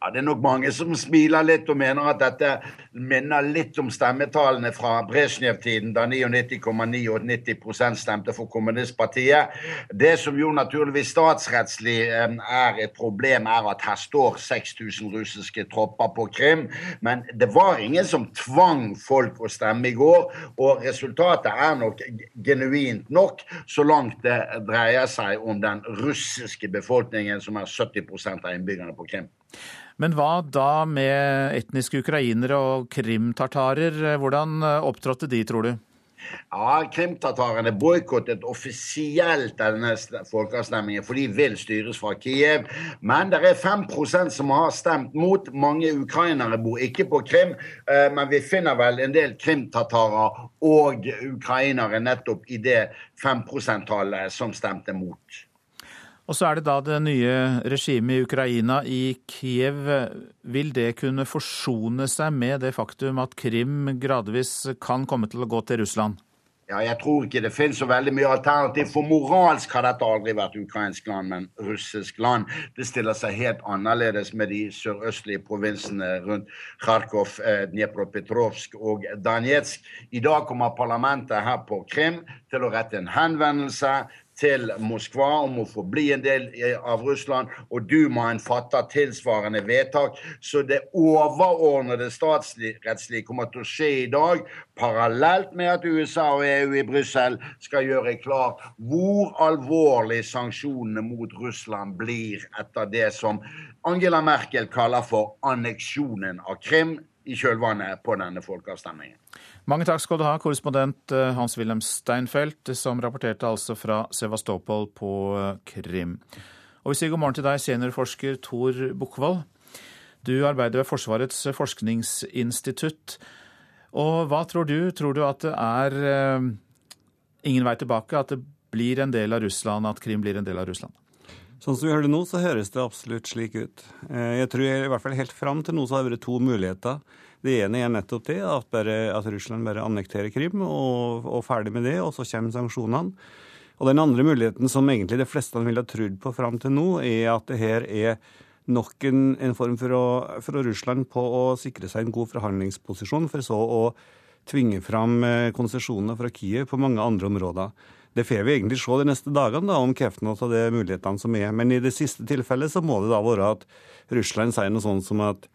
Ja, Det er nok mange som smiler litt og mener at dette minner litt om stemmetallene fra Brezjnev-tiden, da 99,99% stemte for kommunistpartiet. Det som jo naturligvis statsrettslig er et problem, er at her står 6000 russiske tropper på Krim. Men det var ingen som tvang folk å stemme i går, og resultatet er nok genuint nok, så langt det dreier seg om den russiske befolkningen, som er 70% av innbyggerne på Krim. Men hva da med etniske ukrainere og krimtartarer? Hvordan opptrådte de, tror du? Ja, Krimtatarene boikottet offisielt denne folkeavstemningen, for de vil styres fra Kiev. Men det er 5% som har stemt mot. Mange ukrainere bor ikke på Krim. Eh, men vi finner vel en del krimtatarer og ukrainere nettopp i det 5 %-tallet som stemte mot. Og så er det da det nye regimet i Ukraina, i Kiev. Vil det kunne forsone seg med det faktum at Krim gradvis kan komme til å gå til Russland? Ja, jeg tror ikke det finnes så veldig mye alternativ. For moralsk har dette aldri vært ukrainsk land, men russisk land. Det stiller seg helt annerledes med de sørøstlige provinsene rundt Kharkov, eh, Dnepropetrovsk og Danetsk. I dag kommer parlamentet her på Krim til å rette en henvendelse til Moskva om å få bli en del av Russland, og Dumaen fatter tilsvarende vedtak. Så det overordnede statsrettslige kommer til å skje i dag, parallelt med at USA og EU i Brussel skal gjøre klart hvor alvorlig sanksjonene mot Russland blir etter det som Angela Merkel kaller for anneksjonen av Krim i kjølvannet på denne folkeavstemningen. Mange takk skal du ha, korrespondent eh, Hans-Wilhelm Steinfeld, som rapporterte altså fra Sevastopol på eh, Krim. Og vi sier god morgen til deg, seniorforsker Tor Bukkvold. Du arbeider ved Forsvarets forskningsinstitutt. Og hva tror du? Tror du at det er uh, ingen vei tilbake? At det blir en del av Russland, at Krim blir en del av Russland? Sånn som vi hører det nå, så høres det absolutt slik ut. Jeg tror i hvert fall helt fram til nå så har det vært to muligheter. Det ene er nettopp det, at, bare, at Russland bare annekterer Krim og, og, ferdig med det, og så kommer sanksjonene. Og den andre muligheten som egentlig de fleste ville ha trodd på fram til nå, er at det her er nok en, en form for, å, for Russland på å sikre seg en god forhandlingsposisjon, for så å tvinge fram eh, konsesjoner fra Kiev på mange andre områder. Det får vi egentlig se de neste dagene, da, om kreftene av de mulighetene som er. Men i det siste tilfellet så må det da være at Russland sier noe sånt som at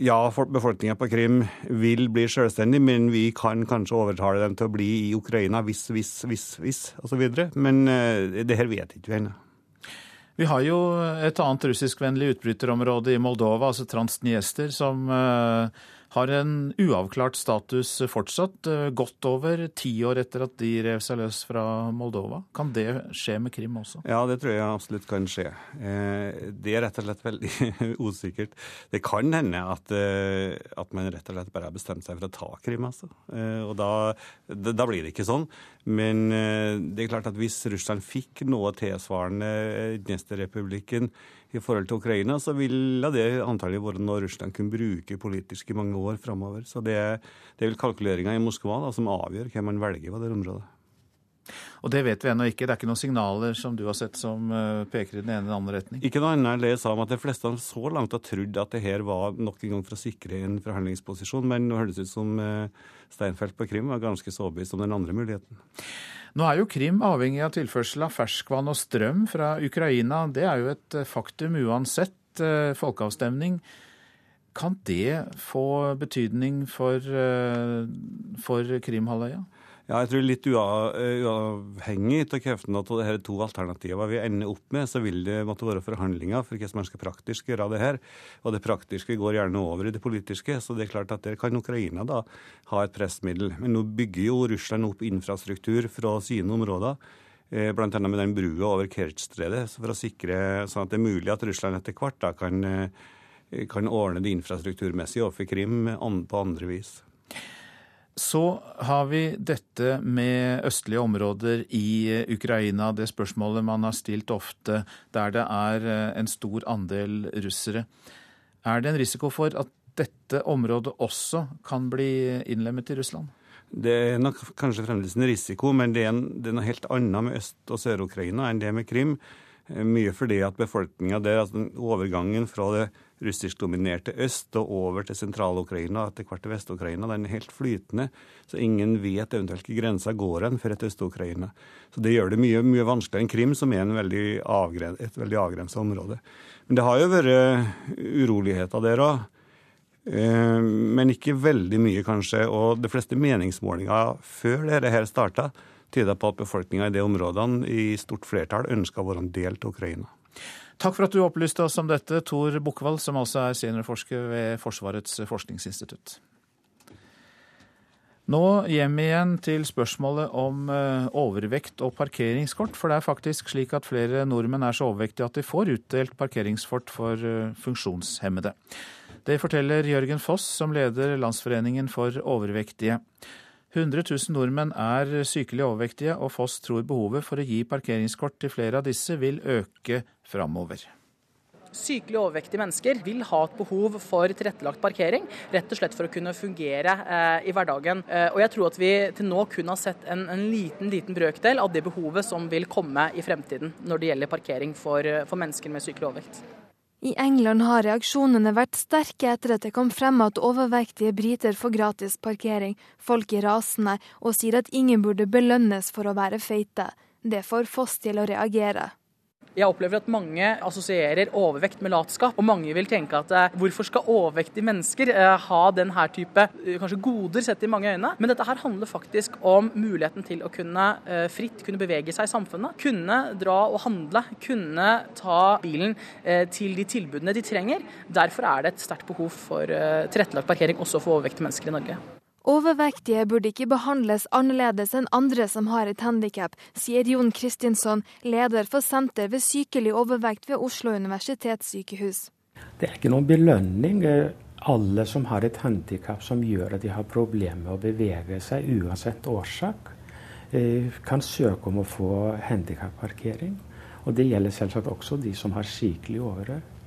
ja, befolkninga på Krim vil bli selvstendig, men vi kan kanskje overtale dem til å bli i Ukraina hvis, hvis, hvis, hvis osv. Men uh, det her vet ikke vi ennå. Vi har jo et annet russiskvennlig utbryterområde i Moldova, altså Transniester, som uh, har en uavklart status fortsatt, eh, godt over ti år etter at de rev seg løs fra Moldova. Kan det skje med Krim også? Ja, det tror jeg absolutt kan skje. Eh, det er rett og slett veldig usikkert. Det kan hende at, eh, at, man rett og slett bare har bestemt seg for å ta Krim, altså. Og da, da blir det ikke sånn. Men det er klart at hvis Russland fikk noe tilsvarende Dnestrepublikken i forhold til Ukraina, så ville det antagelig vært noe Russland kunne bruke politisk i mange år framover. Så det, det er vel kalkuleringa i Moskva da, som avgjør hvem man velger på det området. Og det vet vi ennå ikke. Det er ikke noen signaler som du har sett som eh, peker i den ene eller andre retning? Ikke noe annet enn det jeg sa om at de fleste så langt har trodd at det her var nok en gang for å sikre en forhandlingsposisjon, men det høres ut som eh, Steinfeld på Krim var ganske så overbevist om den andre muligheten. Nå er jo Krim avhengig av tilførsel av ferskvann og strøm fra Ukraina. Det er jo et eh, faktum uansett folkeavstemning. Kan det få betydning for, for Krimhalvøya? Ja, jeg tror litt uavhengig av kreftene her er to alternativer vi ender opp med, så vil det måtte være forhandlinger for hvordan man skal praktisk gjøre det her. Og det praktiske går gjerne over i det politiske, så det er klart at der kan Ukraina da ha et pressmiddel. Men nå bygger jo Russland opp infrastruktur fra sine områder. eh, bl.a. med den brua over Kertjstredet, for å sikre sånn at det er mulig at Russland etter hvert da kan, eh, kan ordne det infrastrukturmessig overfor Krim på andre vis. Så har vi dette med østlige områder i Ukraina, det spørsmålet man har stilt ofte, der det er en stor andel russere. Er det en risiko for at dette området også kan bli innlemmet i Russland? Det er nok kanskje fremdeles en risiko, men det er, en, det er noe helt annet med Øst- og Sør-Ukraina enn det med Krim. Eh, mye fordi at befolkninga der, altså overgangen fra det russiskdominerte øst og over til sentral-Ukraina og etter hvert til Vest-Ukraina, den er helt flytende. Så ingen vet eventuelt hvor grensa går hen for et Øst-Ukraina. Så det gjør det mye, mye vanskeligere enn Krim, som er veldig avgren, et veldig avgrensa område. Men det har jo vært uroligheter der òg. Eh, men ikke veldig mye, kanskje. Og de fleste meningsmålinger før dette her starta, tyder på at befolkninga i de områdene i stort flertall ønsker å være en del av Ukraina. Takk for at du opplyste oss om dette, Tor Bukkvald, som altså er seniorforsker ved Forsvarets forskningsinstitutt. Nå hjem igjen til spørsmålet om eh, overvekt og parkeringskort. For det er faktisk slik at flere nordmenn er så overvektige at de får utdelt parkeringskort for eh, funksjonshemmede. Det forteller Jørgen Foss, som leder Landsforeningen for overvektige. 100 000 nordmenn er sykelig overvektige, og Foss tror behovet for å gi parkeringskort til flere av disse vil øke framover. Sykelig overvektige mennesker vil ha et behov for tilrettelagt parkering, rett og slett for å kunne fungere eh, i hverdagen. Eh, og jeg tror at vi til nå kun har sett en, en, liten liten brøkdel av det behovet som vil komme i fremtiden når det gjelder parkering for, for mennesker med sykelig overvekt. I England har reaksjonene vært sterke etter at det kom frem at overvektige briter får gratis parkering. Folk er rasende og sier at ingen burde belønnes for å være feite. Det får Foss til å reagere. Jeg opplever at mange assosierer overvekt med latskap, og mange vil tenke at eh, hvorfor skal overvektige mennesker eh, ha denne type eh, kanskje goder sett i mange øyne? Men dette her handler faktisk om muligheten til å kunne fritt kunne bevege seg i samfunnet. Kunne dra og handle, kunne ta bilen til de tilbudene de trenger. Derfor er det et sterkt behov for tilrettelagt parkering også for overvektige mennesker i Norge. Overvektige burde ikke behandles annerledes enn andre som har et handikap, sier Jon Kristinsson, leder for Senter ved sykelig overvekt ved Oslo universitetssykehus. Det er ikke noen belønning. Alle som har et handikap som gjør at de har problemer med å bevege seg, uansett årsak, eh, kan søke om å få handikapparkering. Og det gjelder selvsagt også de som har sykelig overvekt.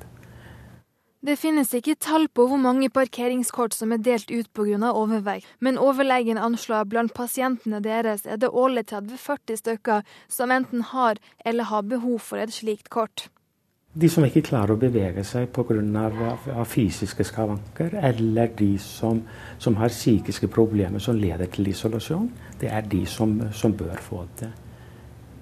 Det finnes ikke tall på hvor mange parkeringskort som er delt ut pga. overvekt, men overlegen anslår blant pasientene deres er det årlig 30-40 stykker som enten har eller har behov for et slikt kort. De som ikke klarer å bevege seg pga. fysiske skavanker, eller de som, som, har psykiske problemer som leder til isolasjon, det er de som, som bør få det.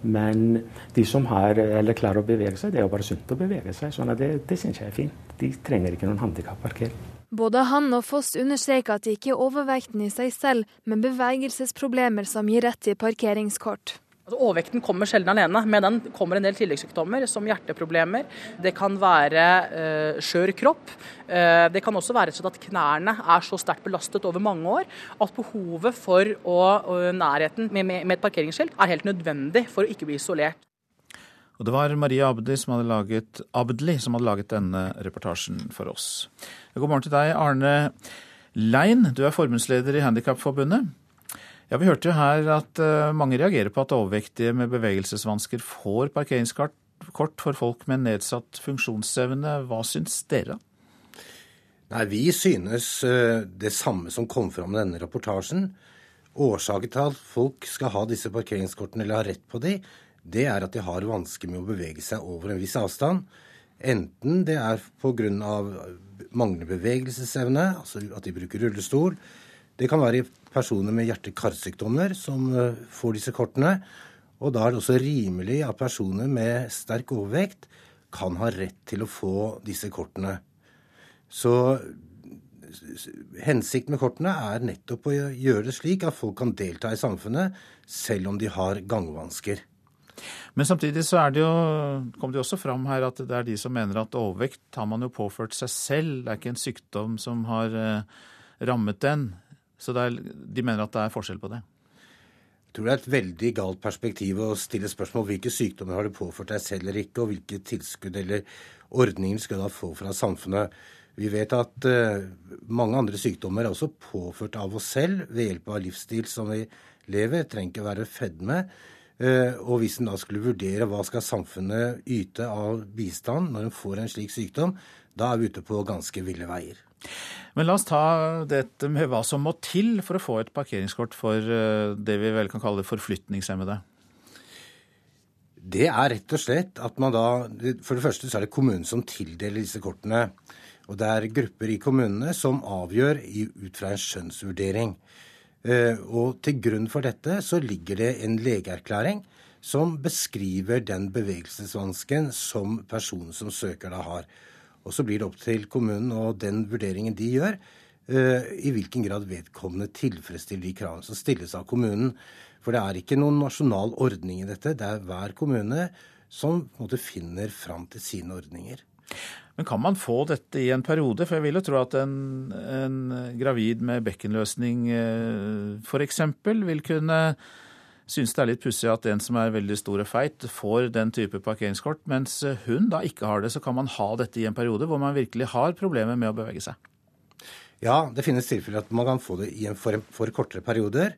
Men de som har, eller klarer å bevege seg, det er jo bare sunt å bevege seg. sånn det, det syns jeg er fint. De trenger ikke noen handikapparkering. Både han og Foss understreker at det ikke er overvekten i seg selv, men bevegelsesproblemer som gir rett til parkeringskort. Altså, overvekten kommer sjelden alene. Med den kommer en del tilleggssykdommer, som hjerteproblemer. Det kan være uh, skjør kropp. Uh, det kan også være sånn at knærne er så sterkt belastet over mange år at behovet for å, uh, nærheten med, med, med et parkeringsskilt er helt nødvendig for å ikke bli isolert. Og det var Maria Abdi som hadde laget, Abdli som hadde laget denne reportasjen for oss. God morgen til deg, Arne Lein. Du er forbundsleder i Handikapforbundet. Ja, Vi hørte jo her at uh, mange reagerer på at overvektige med bevegelsesvansker får parkeringskort for folk med nedsatt funksjonsevne. Hva syns dere? Nei, Vi synes uh, det samme som kom fram i denne reportasjen. Årsaken til at folk skal ha disse parkeringskortene eller ha rett på de, det er at de har vansker med å bevege seg over en viss avstand. Enten det er pga. manglende bevegelsesevne, altså at de bruker rullestol. Det kan være personer med hjerte-karsykdommer som eh, får disse kortene. Og da er det også rimelig at personer med sterk overvekt kan ha rett til å få disse kortene. Så hensikten med kortene er nettopp å gjøre det slik at folk kan delta i samfunnet selv om de har gangvansker. Men samtidig så er det jo, kom det jo også fram her at det er de som mener at overvekt har man jo påført seg selv. Det er ikke en sykdom som har eh, rammet den. Så er, de mener at det er forskjell på det? Jeg tror det er et veldig galt perspektiv å stille spørsmål hvilke sykdommer har du påført deg selv eller ikke, og hvilke tilskudd eller ordninger skal du da få fra samfunnet. Vi vet at uh, mange andre sykdommer er også påført av oss selv ved hjelp av livsstil som vi lever. Trenger ikke være fedme. Uh, og hvis en da skulle vurdere hva skal samfunnet yte av bistand når en får en slik sykdom, da er vi ute på ganske ville veier. Men la oss ta dette med hva som må til for å få et parkeringskort for eh, det vi vel kan kalle forflytningshemmede. Det er rett og slett at man da For det første så er det kommunen som tildeler disse kortene. Og det er grupper i kommunene som avgjør ut fra en skjønnsvurdering. Eh, og til grunn for dette så ligger det en legeerklæring som beskriver den bevegelsesvansken som personen som søker da har. Og så blir det opp til kommunen og den vurderingen de gjør, eh, i hvilken grad vedkommende tilfredsstiller de kravene som stilles av kommunen. For det er ikke noen nasjonal ordning i dette. Det er hver kommune som måte finner fram til sine ordninger. Men kan man få dette i en periode? For jeg vil jo tro at en, en gravid med bekkenløsning eh, f.eks. vil kunne synes det er litt pussig at en som er veldig stor og feit, får den type parkeringskort, mens hun da ikke har det. Så kan man ha dette i en periode hvor man virkelig har problemer med å bevege seg. Ja, det finnes tilfeller at man kan få det i en for, for kortere perioder.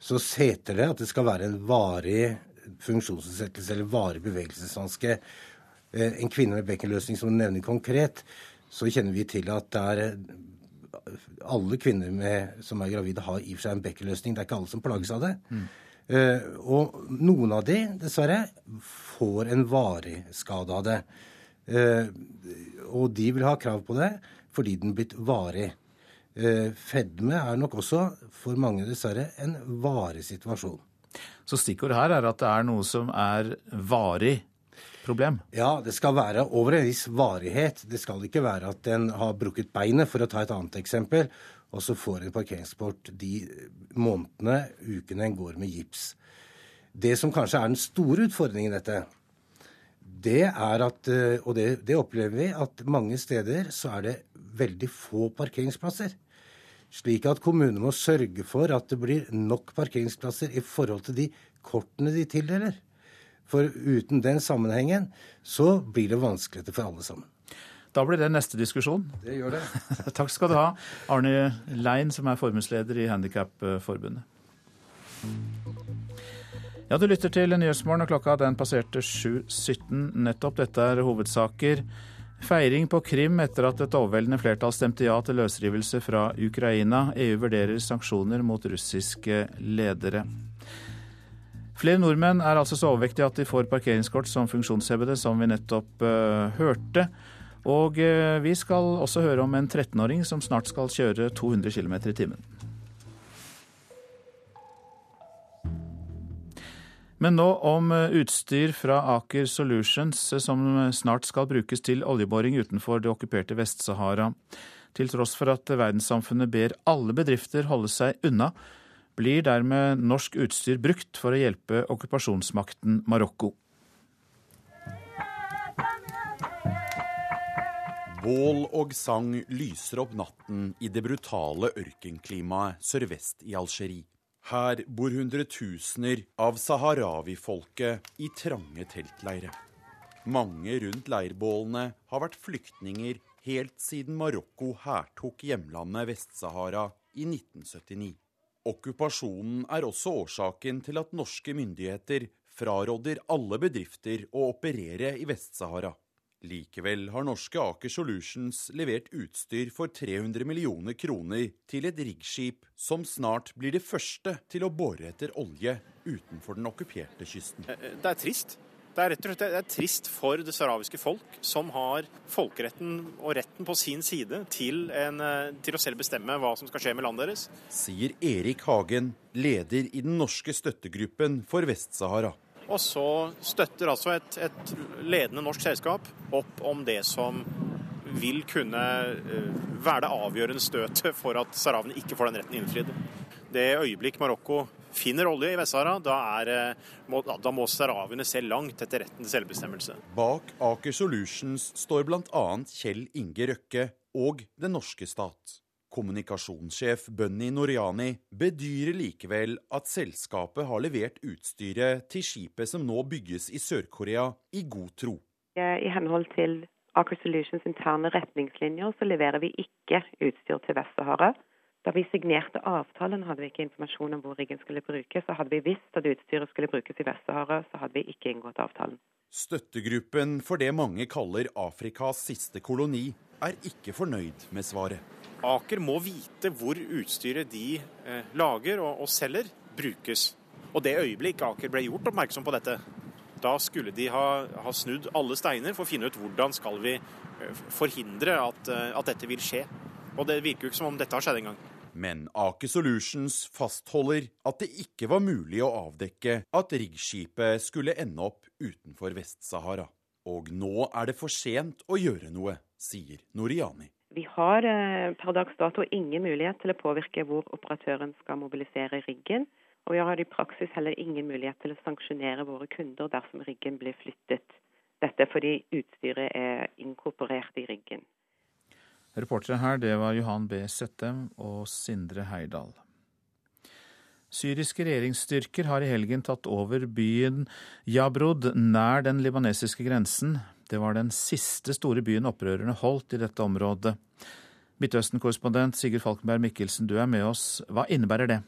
Så heter det at det skal være en varig funksjonsnedsettelse eller varig bevegelsesvanske. Eh, en kvinne med bekkenløsning som du nevner konkret, så kjenner vi til at det er alle kvinner med, som er gravide, har i og for seg en bekkenløsning. Det er ikke alle som plages av det. Mm. Uh, og noen av de, dessverre, får en varig skade av det. Uh, og de vil ha krav på det fordi den blitt varig. Uh, fedme er nok også for mange, dessverre, en varig situasjon. Så stikkordet her er at det er noe som er varig problem? Ja, det skal være over en viss varighet. Det skal ikke være at den har brukket beinet, for å ta et annet eksempel, og så får en parkeringsport de månedene, ukene en går med gips. Det som kanskje er den store utfordringen i dette, det er at, eh, og det, det, opplever vi, at mange steder så er det veldig få parkeringsplasser. Slik at kommunene må sørge for at det blir nok parkeringsplasser i forhold til de kortene de tildeler. For uten den sammenhengen så blir det vanskeligere for alle sammen. Da blir det neste diskusjon. Det gjør det. Takk skal du ha, Arne Lein, som er forbundsleder i Handikapforbundet. Ja, du lytter til Nyhetsmorgen, og klokka den passerte 7.17 nettopp. Dette er hovedsaker. Feiring på Krim etter at et overveldende flertall stemte ja til løsrivelse fra Ukraina. EU vurderer sanksjoner mot russiske ledere. Flere nordmenn er altså så overvektige at de får parkeringskort som funksjonshemmede, som vi nettopp uh, hørte. Og eh, vi skal også høre om en 13-åring som snart skal kjøre 200 km i timen. Men nå om eh, utstyr fra Aker Solutions eh, som snart skal brukes til oljeboring utenfor det okkuperte Vest-Sahara. Til tross for at verdenssamfunnet ber alle bedrifter holde seg unna, blir dermed norsk utstyr brukt for å hjelpe okkupasjonsmakten Marokko. Bål og sang lyser opp natten i det brutale ørkenklimaet sørvest i Algerie. Her bor hundretusener av saharawi-folket i trange teltleirer. Mange rundt leirbålene har vært flyktninger helt siden Marokko hærtok hjemlandet Vest-Sahara i 1979. Okkupasjonen er også årsaken til at norske myndigheter fraråder alle bedrifter å operere i Vest-Sahara. Likevel har norske Aker Solutions levert utstyr for 300 millioner kroner til et riggskip som snart blir det første til å bore etter olje utenfor den okkuperte kysten. Eh, eh, det er trist. Det er rett og slett det er trist for det sahrawiske folk, som har folkeretten og retten på sin side til, en, eh, til å selv bestemme hva som skal skje med landet deres. Sier Erik Hagen, leder i den norske støttegruppen for Vest-Sahara. Og så støtter altså et, et ledende norsk selskap opp om det som vil kunne eh, være det avgjørende støtet for at sahrawene ikke får den retten innfridd. Det øyeblikk Marokko finner olje i Vest-Sahara, da, eh, da, må sahrawiene se langt etter retten til selvbestemmelse. Bak Aker Solutions står bl.a. Kjell Inge Røkke og den norske stat. Kommunikasjonssjef Bunny Noriani bedyrer likevel at selskapet har levert utstyret til skipet som nå bygges i Sør-Korea, i god tro. I henhold til Aker Solutions interne retningslinjer så leverer vi ikke utstyr til Vest-Sahara. Da vi signerte avtalen hadde vi ikke informasjon om hvor riggen skulle brukes. Så hadde vi visst at utstyret skulle brukes i Vest-Sahara, så hadde vi ikke inngått avtalen. Støttegruppen for det mange kaller Afrikas siste koloni, er ikke fornøyd med svaret. Aker må vite hvor utstyret de eh, lager og, og, selger, brukes. Og det øyeblikk Aker ble gjort oppmerksom på dette, da skulle de ha, ha snudd alle steiner for å finne ut hvordan skal vi eh, forhindre at, eh, at dette vil skje. Og det virker jo ikke som om dette har skjedd engang. Men Aker Solutions fastholder at det ikke var mulig å avdekke at riggskipet skulle ende opp utenfor Vest-Sahara. Og nå er det for sent å gjøre noe, sier Noriani. Vi har eh, per dags dato ingen mulighet til å påvirke hvor operatøren skal mobilisere riggen. Og vi har i praksis heller ingen mulighet til å sanksjonere våre kunder dersom riggen blir flyttet. Dette fordi utstyret er inkorporert i riggen. Reportere her, det var Johan B. Settem og Sindre Heidal. Syriske regjeringsstyrker har i helgen tatt over byen Jabrod nær den libanesiske grensen. Det var den siste store byen opprørerne holdt i dette området. Midtøsten-korrespondent Sigurd Falkenberg Mikkelsen, du er med oss. Hva innebærer det?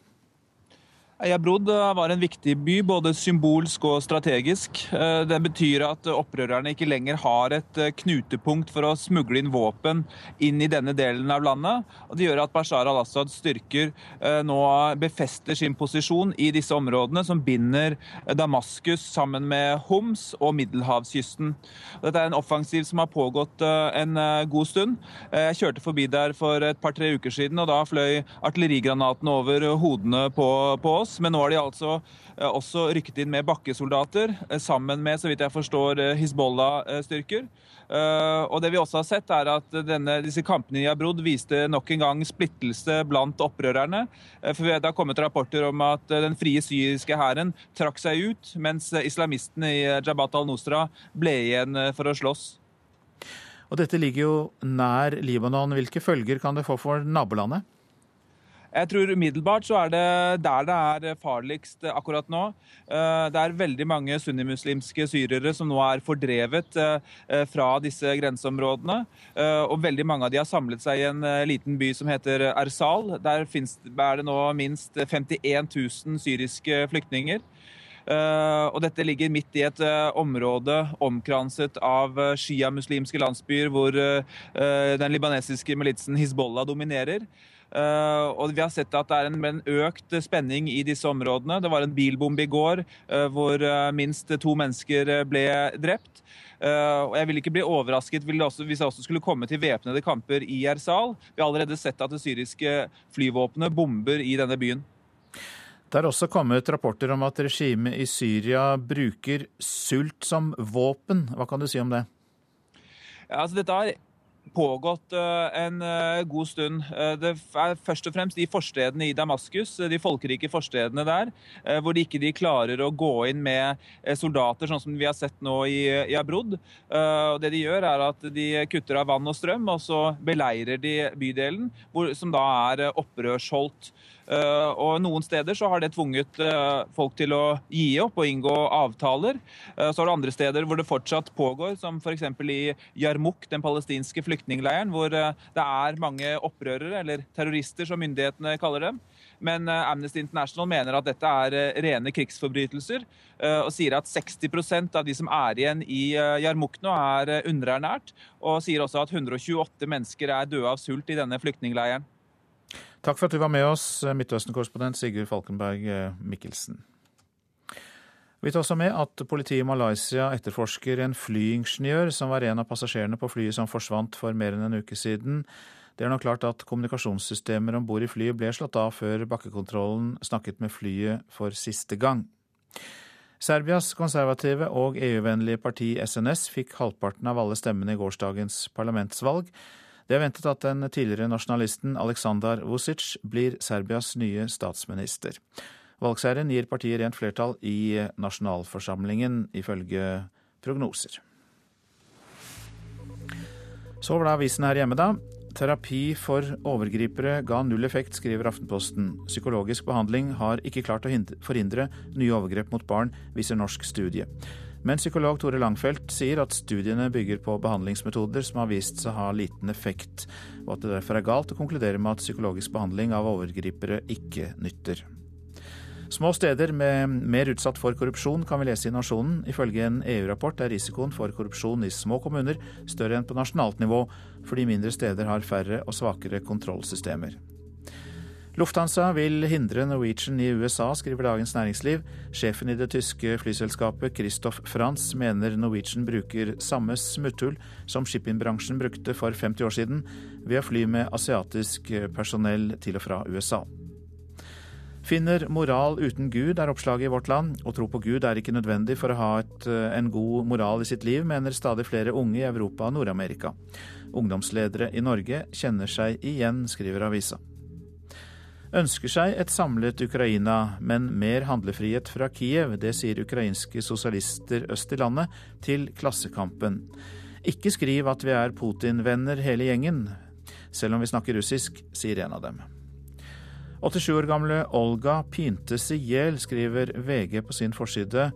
Ayabrod var en viktig by, både symbolsk og strategisk. Eh, det betyr at opprørerne ikke lenger har et eh, knutepunkt for å smugle inn våpen inn i denne delen av landet. Og det gjør at Bashar al-Assads styrker eh, nå befester sin posisjon i disse områdene, som binder Damaskus sammen med Homs og middelhavskysten. Dette er en offensiv som har pågått en god stund. Jeg kjørte forbi der for et par-tre uker siden, og da fløy artillerigranatene over hodene på, på oss. Men nå har de altså eh, også rykket inn med bakkesoldater, eh, sammen med, så vidt jeg forstår, eh, Hizbollah-styrker. Og det vi også har sett, er at denne, disse kampene i Abrod viste nok en gang splittelse blant opprørerne. For Det har kommet rapporter om at den frie syriske hæren trakk seg ut, mens islamistene i Jabhat al-Nusra ble igjen for å slåss. Og Dette ligger jo nær Libanon. Hvilke følger kan det få for nabolandet? Jeg tror umiddelbart så er det der det er farligst akkurat nå. Eh, det er veldig mange sunnimuslimske syrere som nå er fordrevet eh, fra disse grenseområdene. Eh, og veldig mange av de har samlet seg i en liten by som heter Ersal. Der er det nå minst 51 000 syriske flyktninger. Uh, og dette ligger midt i et uh, område omkranset av uh, sjiamuslimske landsbyer hvor den libanesiske militsen Hizbollah dominerer. Uh, og vi har sett at det er en, en, økt spenning i disse områdene. Det var en bilbombe i går uh, hvor uh, minst to mennesker ble drept. og Jeg vil ikke bli overrasket hvis det også skulle komme til væpnede kamper i Ersal. Vi har allerede sett at det syriske flyvåpenet bomber i denne byen. Det er også kommet rapporter om at regimet i Syria bruker sult som våpen. Hva kan du si om det? Ja, altså dette er pågått eh, en eh, god stund. Eh, det er først og fremst de forstedene i Damaskus, de folkerike forstedene der, hvor de ikke de klarer å gå inn med soldater, sånn som vi har sett nå i, i Abrod. Det de gjør, er at de kutter av vann og strøm, og så beleirer de bydelen, hvor, som da er opprørsholdt. Eh, og Noen steder så har det tvunget eh, folk til å gi opp og inngå avtaler. Eh, så er det andre steder hvor det fortsatt pågår, som f.eks. i Jarmuk, den palestinske flyktningleiren, hvor det er mange opprørere, eller terrorister som myndighetene kaller dem. Men Amnesty International mener at dette er rene krigsforbrytelser, og sier at 60% av de som er igjen i Jarmuk nå, er underernært. Og sier også at 128 mennesker er døde av sult i denne flyktningleiren. Takk for at du var med oss, Midtøsten-korrespondent Sigurd Falkenberg eh, Mikkelsen. Vi tar også med at politiet i Malaysia etterforsker en flyingeniør som var en av passasjerene på flyet som forsvant for mer enn en uke siden. Det er nå klart at kommunikasjonssystemer om bord i flyet ble slått av før bakkekontrollen snakket med flyet for siste gang. Serbias konservative og EU-vennlige parti SNS fikk halvparten av alle stemmene i gårsdagens parlamentsvalg. Det er ventet at den tidligere nasjonalisten Aleksandar Vucic blir Serbias nye statsminister. Valgseieren gir partiet rent flertall i nasjonalforsamlingen, ifølge prognoser. Så var det avisen her hjemme, da. Terapi for overgripere ga null effekt, skriver Aftenposten. Psykologisk behandling har ikke klart å forhindre nye overgrep mot barn, viser norsk studie. Men psykolog Tore Langfeldt sier at studiene bygger på behandlingsmetoder som har vist seg å ha liten effekt, og at det derfor er galt å konkludere med at psykologisk behandling av overgripere ikke nytter. Små steder med mer utsatt for korrupsjon kan vi lese i Nasjonen. Ifølge en EU-rapport er risikoen for korrupsjon i små kommuner større enn på nasjonalt nivå, fordi mindre steder har færre og svakere kontrollsystemer. Lufthansa vil hindre Norwegian i USA, skriver Dagens Næringsliv. Sjefen i det tyske flyselskapet Christoph Franz mener Norwegian bruker samme smutthull som shippingbransjen brukte for 50 år siden, ved å fly med asiatisk personell til og fra USA. Finner moral uten Gud, er oppslaget i Vårt Land. Å tro på Gud er ikke nødvendig for å ha et, en god moral i sitt liv, mener stadig flere unge i Europa og Nord-Amerika. Ungdomsledere i Norge kjenner seg igjen, skriver avisa ønsker seg et samlet Ukraina, men mer handlefrihet fra Kiev. Det sier ukrainske sosialister øst i landet til Klassekampen. Ikke skriv at vi er Putin-venner hele gjengen, selv om vi snakker russisk, sier en av dem. 87 år gamle Olga pyntes i hjel, skriver VG på sin forside.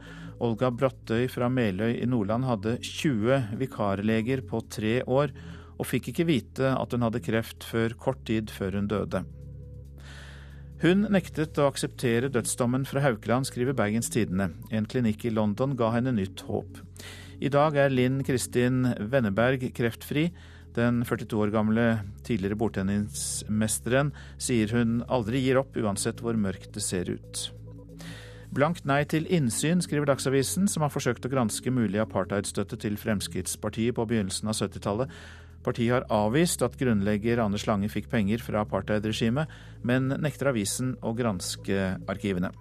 Olga Brattøy fra Meløy i Nordland hadde 20 vikarleger på tre år, og fikk ikke vite at hun hadde kreft før kort tid før hun døde. Hun nektet å akseptere dødsdommen fra Haukeland, skriver Bergens Tidende. En klinikk i London ga henne nytt håp. I dag er Linn Kristin Wenneberg kreftfri. Den 42 år gamle tidligere bordtennismesteren sier hun aldri gir opp, uansett hvor mørkt det ser ut. Blankt nei til innsyn, skriver Dagsavisen, som har forsøkt å granske mulig apartheidstøtte til Fremskrittspartiet på begynnelsen av 70-tallet. Partiet har avvist at grunnlegger Anders Lange fikk penger fra apartheidregimet, men nekter avisen å granske arkivene.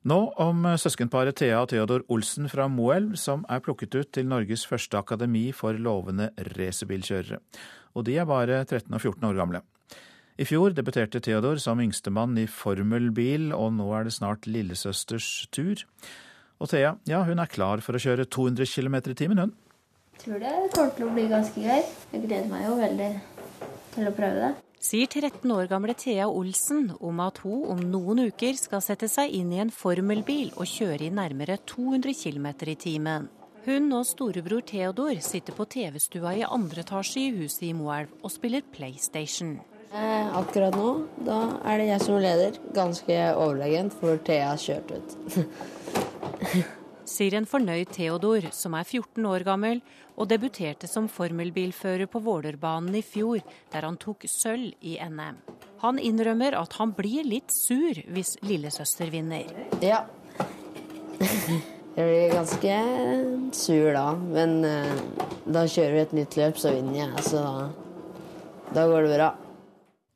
Nå om søskenparet Thea og Theodor Olsen fra Moelv, som er plukket ut til Norges første akademi for lovende racerbilkjørere. Og de er bare 13 og 14 år gamle. I fjor debuterte Theodor som yngstemann i formelbil, og nå er det snart lillesøsters tur. Og Thea ja, hun er klar for å kjøre 200 km i timen, hun. Jeg tror det kommer til å bli ganske gøy. Jeg gleder meg jo veldig til å prøve det. Sier 13 år gamle Thea Olsen om at hun om noen uker skal sette seg inn i en formelbil og kjøre i nærmere 200 km i timen. Hun og storebror Theodor sitter på TV-stua i andre etasje i huset i Moelv og spiller PlayStation. Eh, akkurat nå da er det jeg som leder. Ganske overlegent, for Thea har kjørt ut. Sier en fornøyd Theodor, som er 14 år gammel og debuterte som formelbilfører på Vålerbanen i fjor, der han tok sølv i NM. Han innrømmer at han blir litt sur hvis lillesøster vinner. Ja. Jeg blir ganske sur da, men uh, da kjører vi et nytt løp, så vinner jeg. Så da, da går det bra.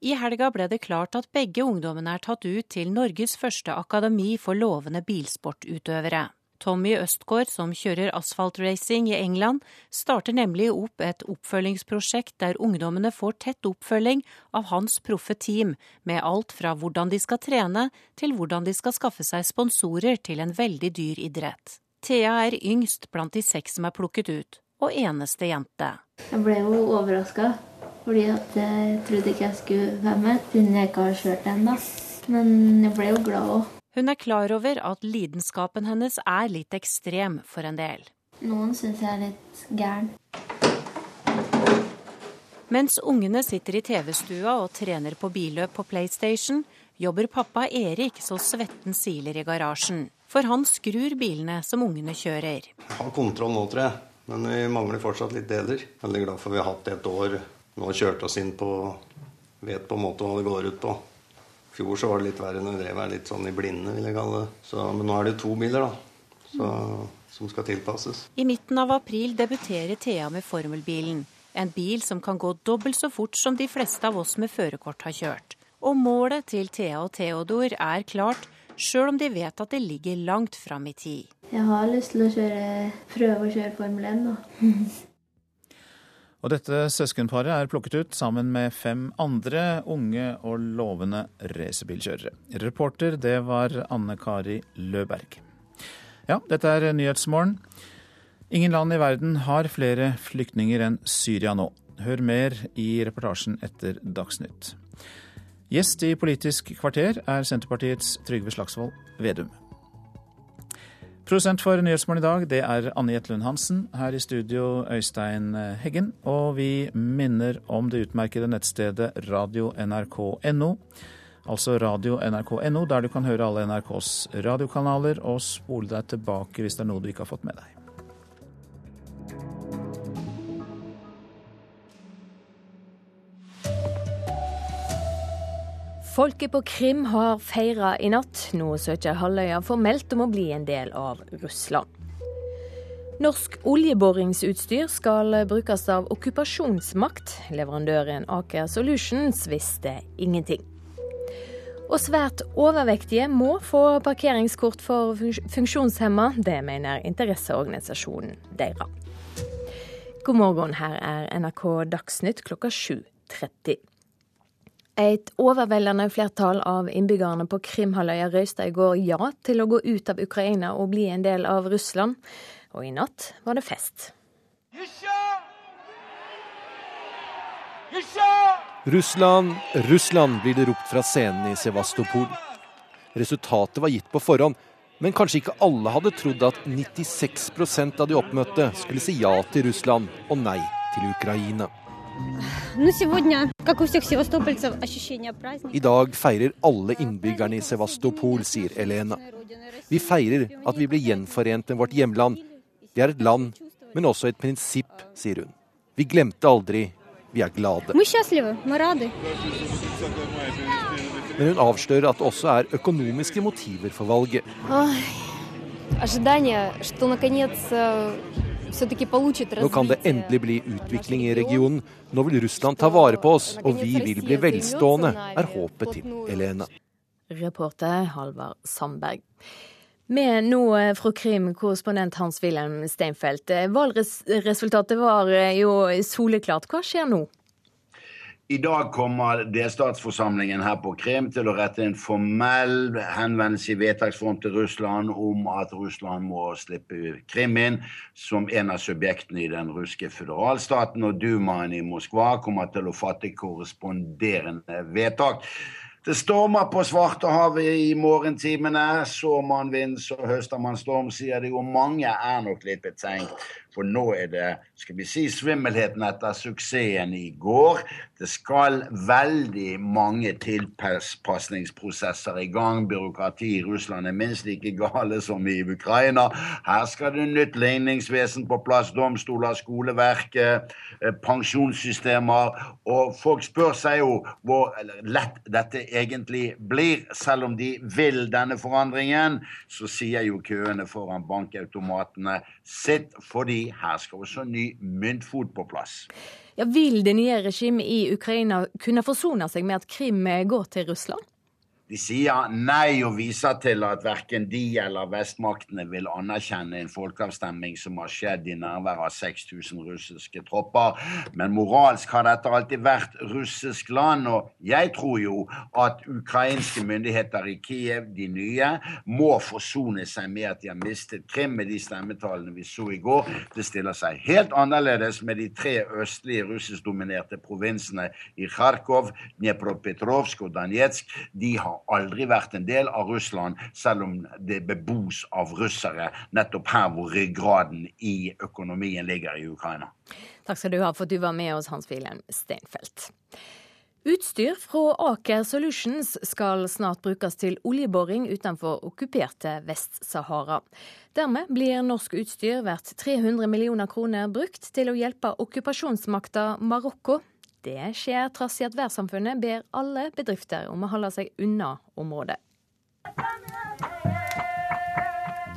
I helga ble det klart at begge ungdommene er tatt ut til Norges første akademi for lovende bilsportutøvere. Tommy Østgaard, som kjører asfaltracing i England, starter nemlig opp et oppfølgingsprosjekt der ungdommene får tett oppfølging av hans proffe team, med alt fra hvordan de skal trene, til hvordan de skal skaffe seg sponsorer til en veldig dyr idrett. Thea er yngst blant de seks som er plukket ut, og eneste jente. Jeg ble jo overraska. Fordi at jeg trodde ikke jeg skulle være med, siden jeg ikke har kjørt ennå. Men jeg ble jo glad òg. Hun er klar over at lidenskapen hennes er litt ekstrem for en del. Noen syns jeg er litt gæren. Mens ungene sitter i TV-stua og trener på billøp på PlayStation, jobber pappa Erik så svetten siler i garasjen. For han skrur bilene som ungene kjører. Jeg har kontroll nå, tror jeg. Men vi mangler fortsatt litt deler. Veldig glad for vi har hatt et år nå kjørte oss inn på Vet på en måte hva det går ut på. I fjor så var det litt verre når vi drev her litt sånn i blinde, vil jeg kalle det. Så, men nå er det to biler, da. Så, som skal tilpasses. I midten av april debuterer Thea med formelbilen. En bil som kan gå dobbelt så fort som de fleste av oss med førerkort har kjørt. Og målet til Thea og Theodor er klart, sjøl om de vet at det ligger langt fram i tid. Jeg har lyst til å kjøre, prøve å kjøre Formel 1, da. Og dette søskenparet er plukket ut sammen med fem andre unge og lovende racerbilkjørere. Reporter, det var Anne Kari Løberg. Ja, dette er Nyhetsmorgen. Ingen land i verden har flere flyktninger enn Syria nå. Hør mer i reportasjen etter Dagsnytt. Gjest i Politisk kvarter er Senterpartiets Trygve Slagsvold Vedum. Produsent for Nyhetsmorgen i dag det er Anne Jetlund Hansen. Her i studio Øystein Heggen. Og vi minner om det utmerkede nettstedet radio.nrk.no. Altså radio.nrk.no, der du kan høre alle NRKs radiokanaler og spole deg tilbake hvis det er noe du ikke har fått med deg. Folket på Krim har feira i natt. Nå søker halvøya formelt om å bli en del av Russland. Norsk oljeboringsutstyr skal brukes av okkupasjonsmakt. Leverandøren Aker Solutions visste ingenting. Og svært overvektige må få parkeringskort for funksjonshemma. Det mener interesseorganisasjonen deres. God morgen, her er NRK Dagsnytt klokka 7.30. Et overveldende flertall av innbyggerne på Krimhalvøya røysta i går ja til å gå ut av Ukraina og bli en del av Russland. Og i natt var det fest. Russland, Russland, blir det ropt fra scenen i Sevastopol. Resultatet var gitt på forhånd, men kanskje ikke alle hadde trodd at 96% av de oppmøtte skulle si ja til Russland og nei til Ukraina. I dag feirer alle innbyggerne i Sevastopol, sier Elena. Vi feirer at vi blir gjenforent med vårt hjemland. Det er et land, men også et prinsipp, sier hun. Vi glemte aldri. Vi er glade. Men hun avslører at det også er økonomiske motiver for valget. Nå kan det endelig bli utvikling i regionen. Nå vil Russland ta vare på oss, og vi vil bli velstående, er håpet til Elena. Reporter Halvard Sandberg. Med nå fra Krim, korrespondent Hans-Wilhelm Steinfeld. Valgresultatet var jo soleklart. Hva skjer nå? I dag kommer delstatsforsamlingen her på Krim til å rette en formell henvendelse i vedtaksform til Russland om at Russland må slippe Krim inn som en av subjektene i den russiske føderalstaten. Og Dumaen i Moskva kommer til å fatte korresponderende vedtak. Det stormer på Svartehavet i morgentimene. Så man vind, så høster man storm, sier de. Og mange er nok litt betenkt. For nå er det skal vi si, svimmelheten etter suksessen i går. Det skal veldig mange tilpasningsprosesser i gang. Byråkrati i Russland er minst like gale som i Ukraina. Her skal det nytt ligningsvesen på plass, domstoler, skoleverket, pensjonssystemer. Og folk spør seg jo hvor lett dette egentlig blir. Selv om de vil denne forandringen, så sier jo køene foran bankautomatene sitt. fordi her skal også ny myntfot på plass. Ja, vil det nye regimet i Ukraina kunne forsone seg med at Krim går til Russland? De sier nei og viser til at verken de eller vestmaktene vil anerkjenne en folkeavstemning som har skjedd i nærvær av 6000 russiske tropper. Men moralsk har dette alltid vært russisk land, og jeg tror jo at ukrainske myndigheter i Kiev, de nye, må forsone seg med at de har mistet Krim med de stemmetallene vi så i går. Det stiller seg helt annerledes med de tre østlige russiskdominerte provinsene i Kharkov, Dnepropetrovsk og Danetsk. De har aldri vært en del av Russland, selv om det bebos av russere nettopp her hvor ryggraden i økonomien ligger i Ukraina. Takk skal du ha for at du var med oss, Hans-Wilhelm Steinfeld. Utstyr fra Aker Solutions skal snart brukes til oljeboring utenfor okkuperte Vest-Sahara. Dermed blir norsk utstyr verdt 300 millioner kroner brukt til å hjelpe okkupasjonsmakta Marokko det skjer trass i at værsamfunnet ber alle bedrifter om å holde seg unna området.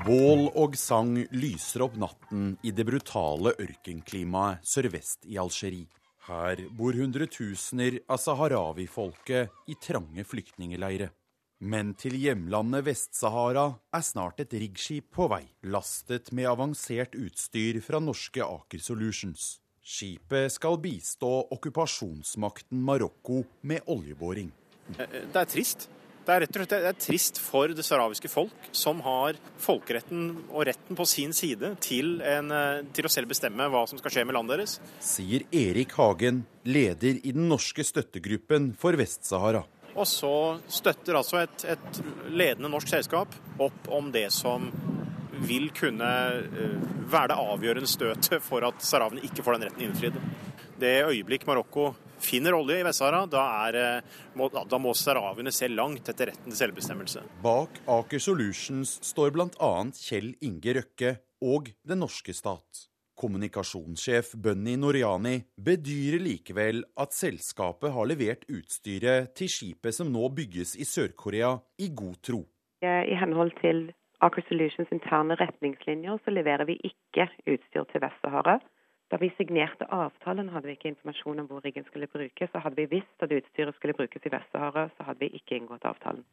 Bål og sang lyser opp natten i det brutale ørkenklimaet sørvest i Algerie. Her bor hundretusener av saharawi-folket i trange flyktningleirer. Men til hjemlandet Vest-Sahara er snart et riggskip på vei, lastet med avansert utstyr fra norske Aker Solutions. Skipet skal bistå okkupasjonsmakten Marokko med oljeboring. Det er trist. Det er rett og slett det er trist for det sahrawiske folk, som har folkeretten og retten på sin side til, en, eh, til, å selv bestemme hva som skal skje med landet deres. Sier Erik Hagen, leder i den norske støttegruppen for Vest-Sahara. Og så støtter altså et, et ledende norsk selskap opp om det som vil kunne eh, være det avgjørende støtet for at sahrawene ikke får den retten innfridd. Det øyeblikk Marokko finner olje i Vest-Sahara, da, eh, da, må sahrawiene se langt etter retten til selvbestemmelse. Bak Aker Solutions står bl.a. Kjell Inge Røkke og den norske stat. Kommunikasjonssjef Bunny Noriani bedyrer likevel at selskapet har levert utstyret til skipet som nå bygges i Sør-Korea, i god tro. I henhold til Aker Solutions interne retningslinjer så leverer vi ikke utstyr til Vest-Sahara. Da vi signerte avtalen hadde vi ikke informasjon om hvor riggen skulle brukes. Så hadde vi visst at utstyret skulle brukes i Vest-Sahara, så hadde vi ikke inngått avtalen.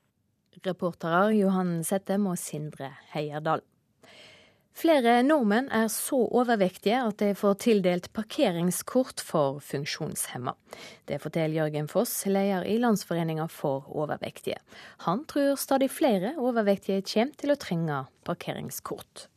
Reportere Johan Settem og Sindre Heierdal. Flere nordmenn er så overvektige at de får tildelt parkeringskort for funksjonshemma. Det forteller Jørgen Foss, leder i Landsforeninga for overvektige. Han tror stadig flere overvektige kommer til å trenge parkeringskort.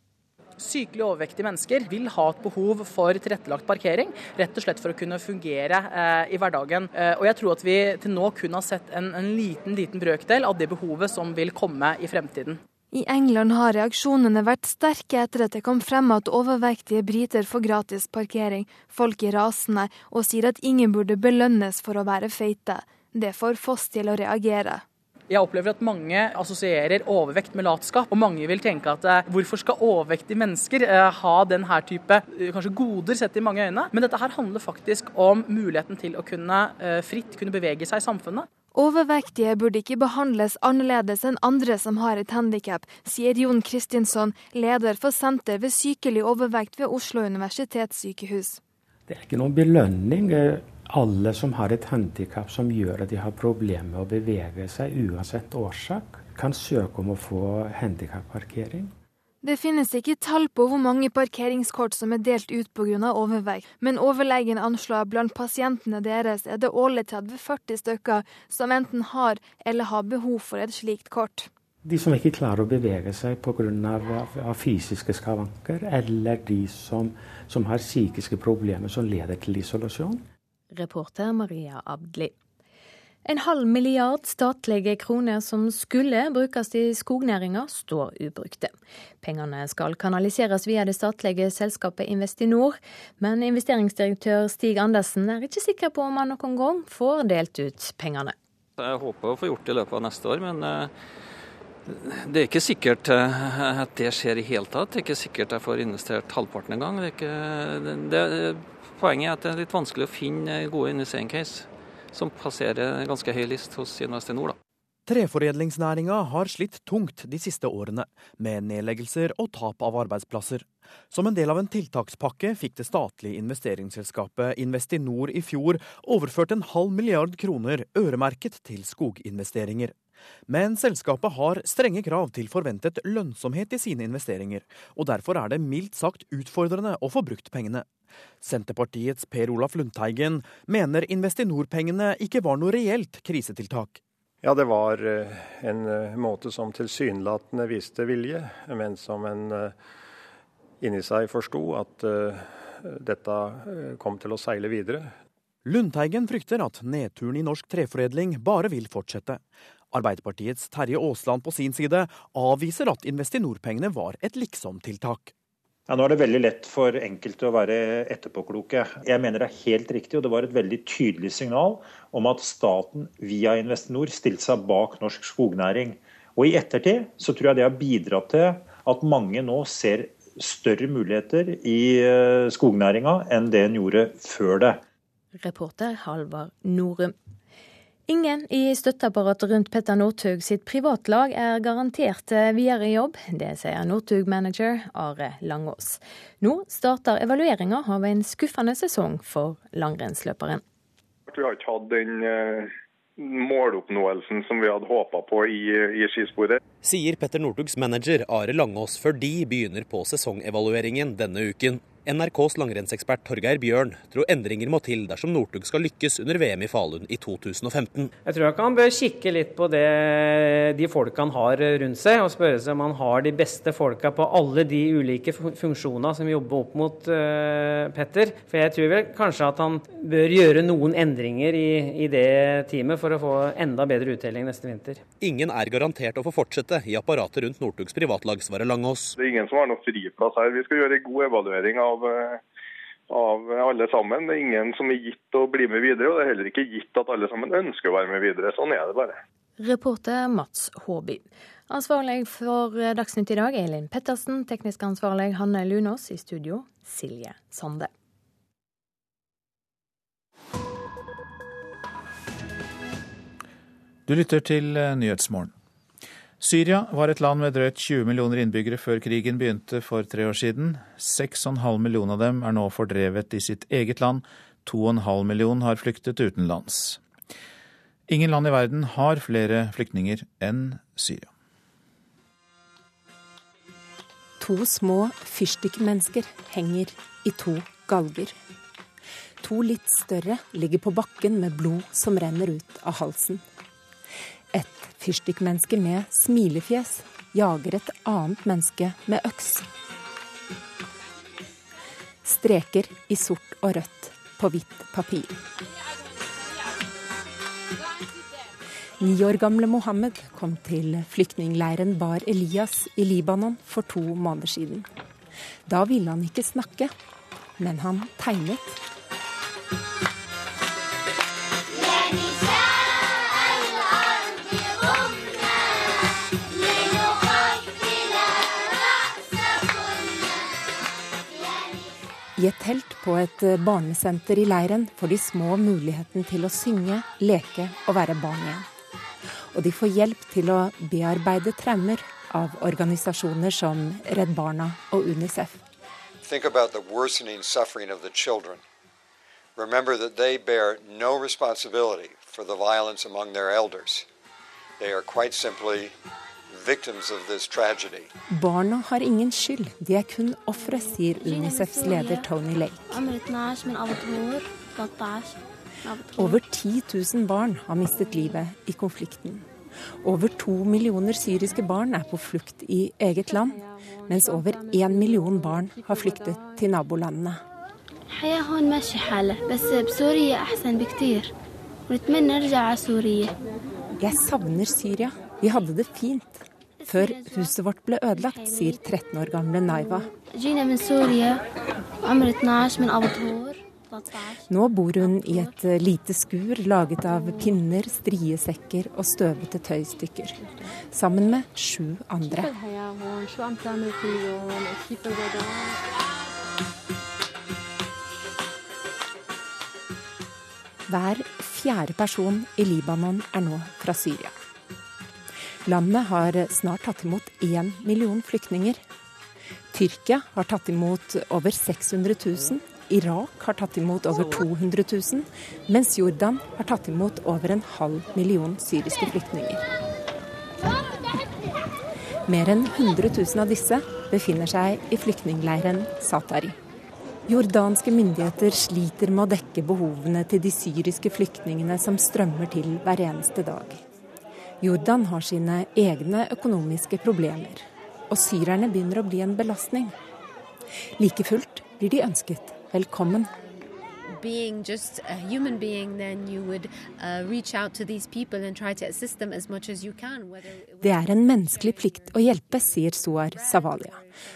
Sykelig overvektige mennesker vil ha et behov for tilrettelagt parkering, rett og slett for å kunne fungere eh, i hverdagen. Eh, og jeg tror at vi til nå kun har sett en, en liten, liten brøkdel av det behovet som vil komme i fremtiden. I England har reaksjonene vært sterke etter at det kom frem at overvektige briter får gratis parkering. Folk er rasende og sier at ingen burde belønnes for å være feite. Det får Foss til å reagere. Jeg opplever at mange assosierer overvekt med latskap, og mange vil tenke at eh, hvorfor skal overvektige mennesker eh, ha denne type eh, kanskje goder sett i mange øyne? Men dette her handler faktisk om muligheten til å kunne fritt kunne bevege seg i samfunnet. Overvektige burde ikke behandles annerledes enn andre som har et handikap, sier Jon Kristinsson, leder for Senter ved sykelig overvekt ved Oslo universitetssykehus. Det er ikke noen belønning. Alle som har et handikap som gjør at de har problemer med å bevege seg, uansett årsak, kan søke om å få handikapparkering. Det finnes ikke tall på hvor mange parkeringskort som er delt ut pga. overvekt, men overlegen anslår at blant pasientene deres er det årlig 30-40 stykker som enten har eller har behov for et slikt kort. De som ikke klarer å bevege seg pga. fysiske skavanker, eller de som, som har psykiske problemer som leder til isolasjon. Reporter Maria Abdli. En halv milliard statlige kroner som skulle brukes i skognæringa, står ubrukte. Pengene skal kanaliseres via det statlige selskapet Investinor, men investeringsdirektør Stig Andersen er ikke sikker på om han noen gang får delt ut pengene. Jeg håper å få gjort det i løpet av neste år, men eh, det er ikke sikkert eh, at det skjer i hele tatt. Det er ikke sikkert jeg får investert halvparten engang. Poenget er at det er litt vanskelig å finne gode investeringscase som passerer ganske høy list hos Investinor. da. Treforedlingsnæringa har slitt tungt de siste årene, med nedleggelser og tap av arbeidsplasser. Som en del av en tiltakspakke fikk det statlige investeringsselskapet Investinor i fjor overført en halv milliard kroner øremerket til skoginvesteringer. Men selskapet har strenge krav til forventet lønnsomhet i sine investeringer, og derfor er det mildt sagt utfordrende å få brukt pengene. Senterpartiets Per Olaf Lundteigen mener Investinor-pengene ikke var noe reelt krisetiltak. Ja, det var eh, en eh, måte som tilsynelatende viste vilje, men som en eh, inni seg forsto at dette kom til å seile videre. Lundteigen frykter at nedturen i norsk treforedling bare vil fortsette. Arbeiderpartiets Terje Aasland på sin side avviser at Investinor-pengene var et liksom-tiltak. Ja, nå er det veldig lett for enkelte å være etterpåkloke. Jeg mener det er helt riktig, og det var et veldig tydelig signal om at staten via Investinor stilte seg bak norsk skognæring. Og i ettertid så tror jeg det har bidratt til at mange nå ser større muligheter i eh, skognæringa enn det en gjorde før det. Reporter Halvard Norum. Ingen i støtteapparatet rundt Petter Northug sitt privatlag er garantert eh, videre jobb. Det sier Northug-manager Are Langås. Nå starter evalueringa av en skuffende sesong for langrennsløperen. Vi har ikke hatt den eh, måloppnåelsen som vi hadde håpa på i, i skisporet. Sier Petter Northugs manager Are Langås før de begynner på sesongevalueringen denne uken. NRKs langrennsekspert Torgeir Bjørn tror endringer må til dersom Northug skal lykkes under VM i Falun i 2015. Jeg tror ikke han bør kikke litt på det de folka han har rundt seg, og spørre seg om han har de beste folka på alle de ulike funksjonene som jobber opp mot uh, Petter. For jeg tror vel kanskje at han bør gjøre noen endringer i, i det teamet for å få enda bedre uttelling neste vinter. Ingen er garantert å få fortsette i apparatet rundt Northugs privatlag, svarer Langås. Det er ingen som har noe friplass her. Vi skal gjøre en god evaluering av av, av alle sammen. Det er ingen som er gitt å bli med videre, og det er heller ikke gitt at alle sammen ønsker å være med videre. Sånn er det bare. Reporter Mats Håby. Ansvarlig for Dagsnytt i dag, Elin Pettersen. Teknisk ansvarlig Hanne Lunås. I studio, Silje Sande. Du lytter til Nyhetsmorgen. Syria var et land med drøyt 20 millioner innbyggere før krigen begynte for tre år siden. 6,5 millioner av dem er nå fordrevet i sitt eget land. 2,5 millioner har flyktet utenlands. Ingen land i verden har flere flyktninger enn Syria. To små fyrstikkmennesker henger i to galger. To litt større ligger på bakken med blod som renner ut av halsen. Et fyrstikkmenneske med smilefjes jager et annet menneske med øks. Streker i sort og rødt på hvitt papir. Ni år gamle Mohammed kom til flyktningleiren Bar Elias i Libanon for to måneder siden. Da ville han ikke snakke, men han tegnet. I et telt på et eh, barnesenter i leiren får de små muligheten til å synge, leke og være barn igjen. Og de får hjelp til å bearbeide traumer av organisasjoner som Redd Barna og Unicef. Think about the worsening suffering of the children. Remember that they bear no responsibility for the violence among their elders. They are quite simply Barna har ingen skyld, de er kun ofre, sier Unicefs leder Tony Lake. Over 10 000 barn har mistet livet i konflikten. Over to millioner syriske barn er på flukt i eget land, mens over én million barn har flyktet til nabolandene. Jeg savner Syria. Vi hadde det fint før huset vårt ble ødelagt, sier 13 år gamle Naiva. Nå bor hun i et eh, lite skur laget av pinner, striesekker og støvete tøystykker. Sammen med sju andre. Hver fjerde person i Libanon er nå fra Syria. Landet har snart tatt imot én million flyktninger. Tyrkia har tatt imot over 600 000. Irak har tatt imot over 200 000, mens Jordan har tatt imot over en halv million syriske flyktninger. Mer enn 100 000 av disse befinner seg i flyktningleiren Satari. Jordanske myndigheter sliter med å dekke behovene til de syriske flyktningene som strømmer til hver eneste dag. Jordan har sine egne økonomiske problemer, og syrerne begynner å bli en belastning. Like fullt blir de ønsket velkommen being just a human being, then you would uh, reach out to these people and try to assist them as much as you can. Det er en menneskelig plikt å hjelpe, sier Suar Savalia,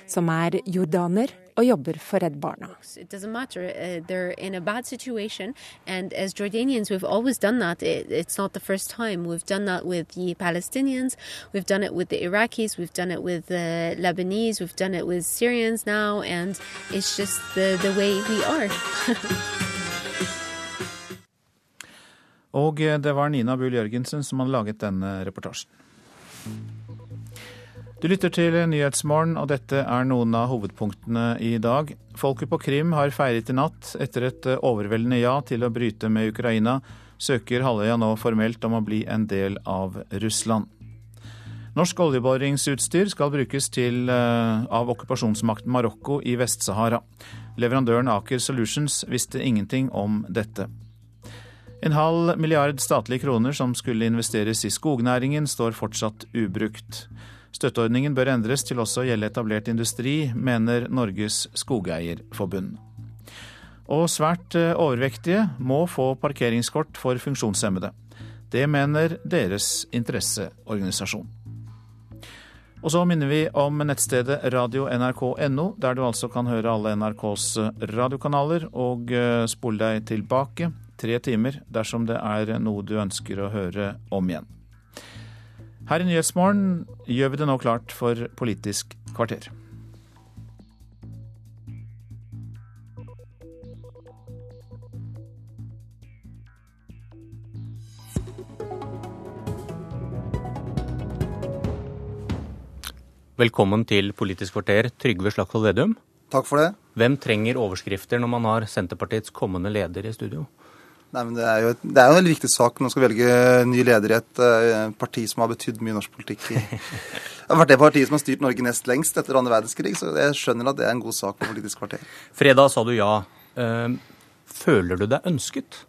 som er jordaner og jobber for Redd Barna. It doesn't matter. Uh, they're in a bad situation, and as Jordanians, we've always done that. It, it's not the first time. We've done that with the Palestinians, we've done it with the Iraqis, we've done it with the Lebanese, we've done it with Syrians now, and it's just the, the way we are. Og det var Nina Bull Jørgensen som hadde laget denne reportasjen. Du lytter til Nyhetsmorgen, og dette er noen av hovedpunktene i dag. Folket på Krim har feiret i natt. Etter et overveldende ja til å bryte med Ukraina, søker halvøya nå formelt om å bli en del av Russland. Norsk oljeboringsutstyr skal brukes til, uh, av okkupasjonsmakten Marokko i Vest-Sahara. Leverandøren Aker Solutions visste ingenting om dette. En halv milliard statlige kroner som skulle investeres i skognæringen, står fortsatt ubrukt. Støtteordningen bør endres til også å gjelde etablert industri, mener Norges Skogeierforbund. Og svært eh, overvektige må få parkeringskort for funksjonshemmede. Det mener deres interesseorganisasjon. Og så minner vi om nettstedet radio.nrk.no, der du altså kan høre alle NRKs radiokanaler og eh, spole deg tilbake tre timer dersom det er noe du ønsker å høre om igjen. Her i Nyhetsmorgen gjør vi det nå klart for Politisk kvarter. Velkommen til Politisk kvarter, Trygve Slagsvold Vedum. Takk for det. Hvem trenger overskrifter når man har Senterpartiets kommende leder i studio? Nei, men Det er jo, det er jo en veldig viktig sak når man skal velge ny leder i et uh, parti som har betydd mye norsk politikk. I, det har vært det partiet som har styrt Norge nest lengst etter andre verdenskrig, så jeg skjønner at det er en god sak på Politisk kvarter. Fredag sa du ja. Uh, føler du deg ønsket?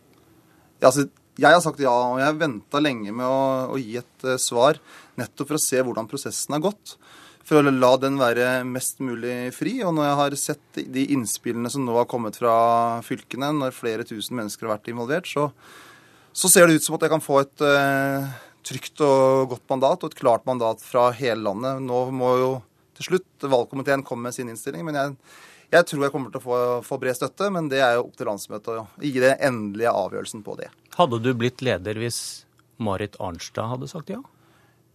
Ja, altså, jeg har sagt ja, og jeg venta lenge med å, å gi et uh, svar, nettopp for å se hvordan prosessen har gått for å la den være mest mulig fri. Og når jeg har sett de innspillene som nå har kommet fra fylkene, når flere tusen mennesker har vært involvert, så, så ser det ut som at jeg kan få et uh, trygt og godt mandat, og et klart mandat fra hele landet. Nå må jo til slutt valgkomiteen komme med sin innstilling. men jeg jeg tror jeg kommer til å få, få, bred støtte, men det er jo opp til landsmøtet å gi den endelige avgjørelsen på det. Hadde du blitt leder hvis Marit Arnstad hadde sagt ja?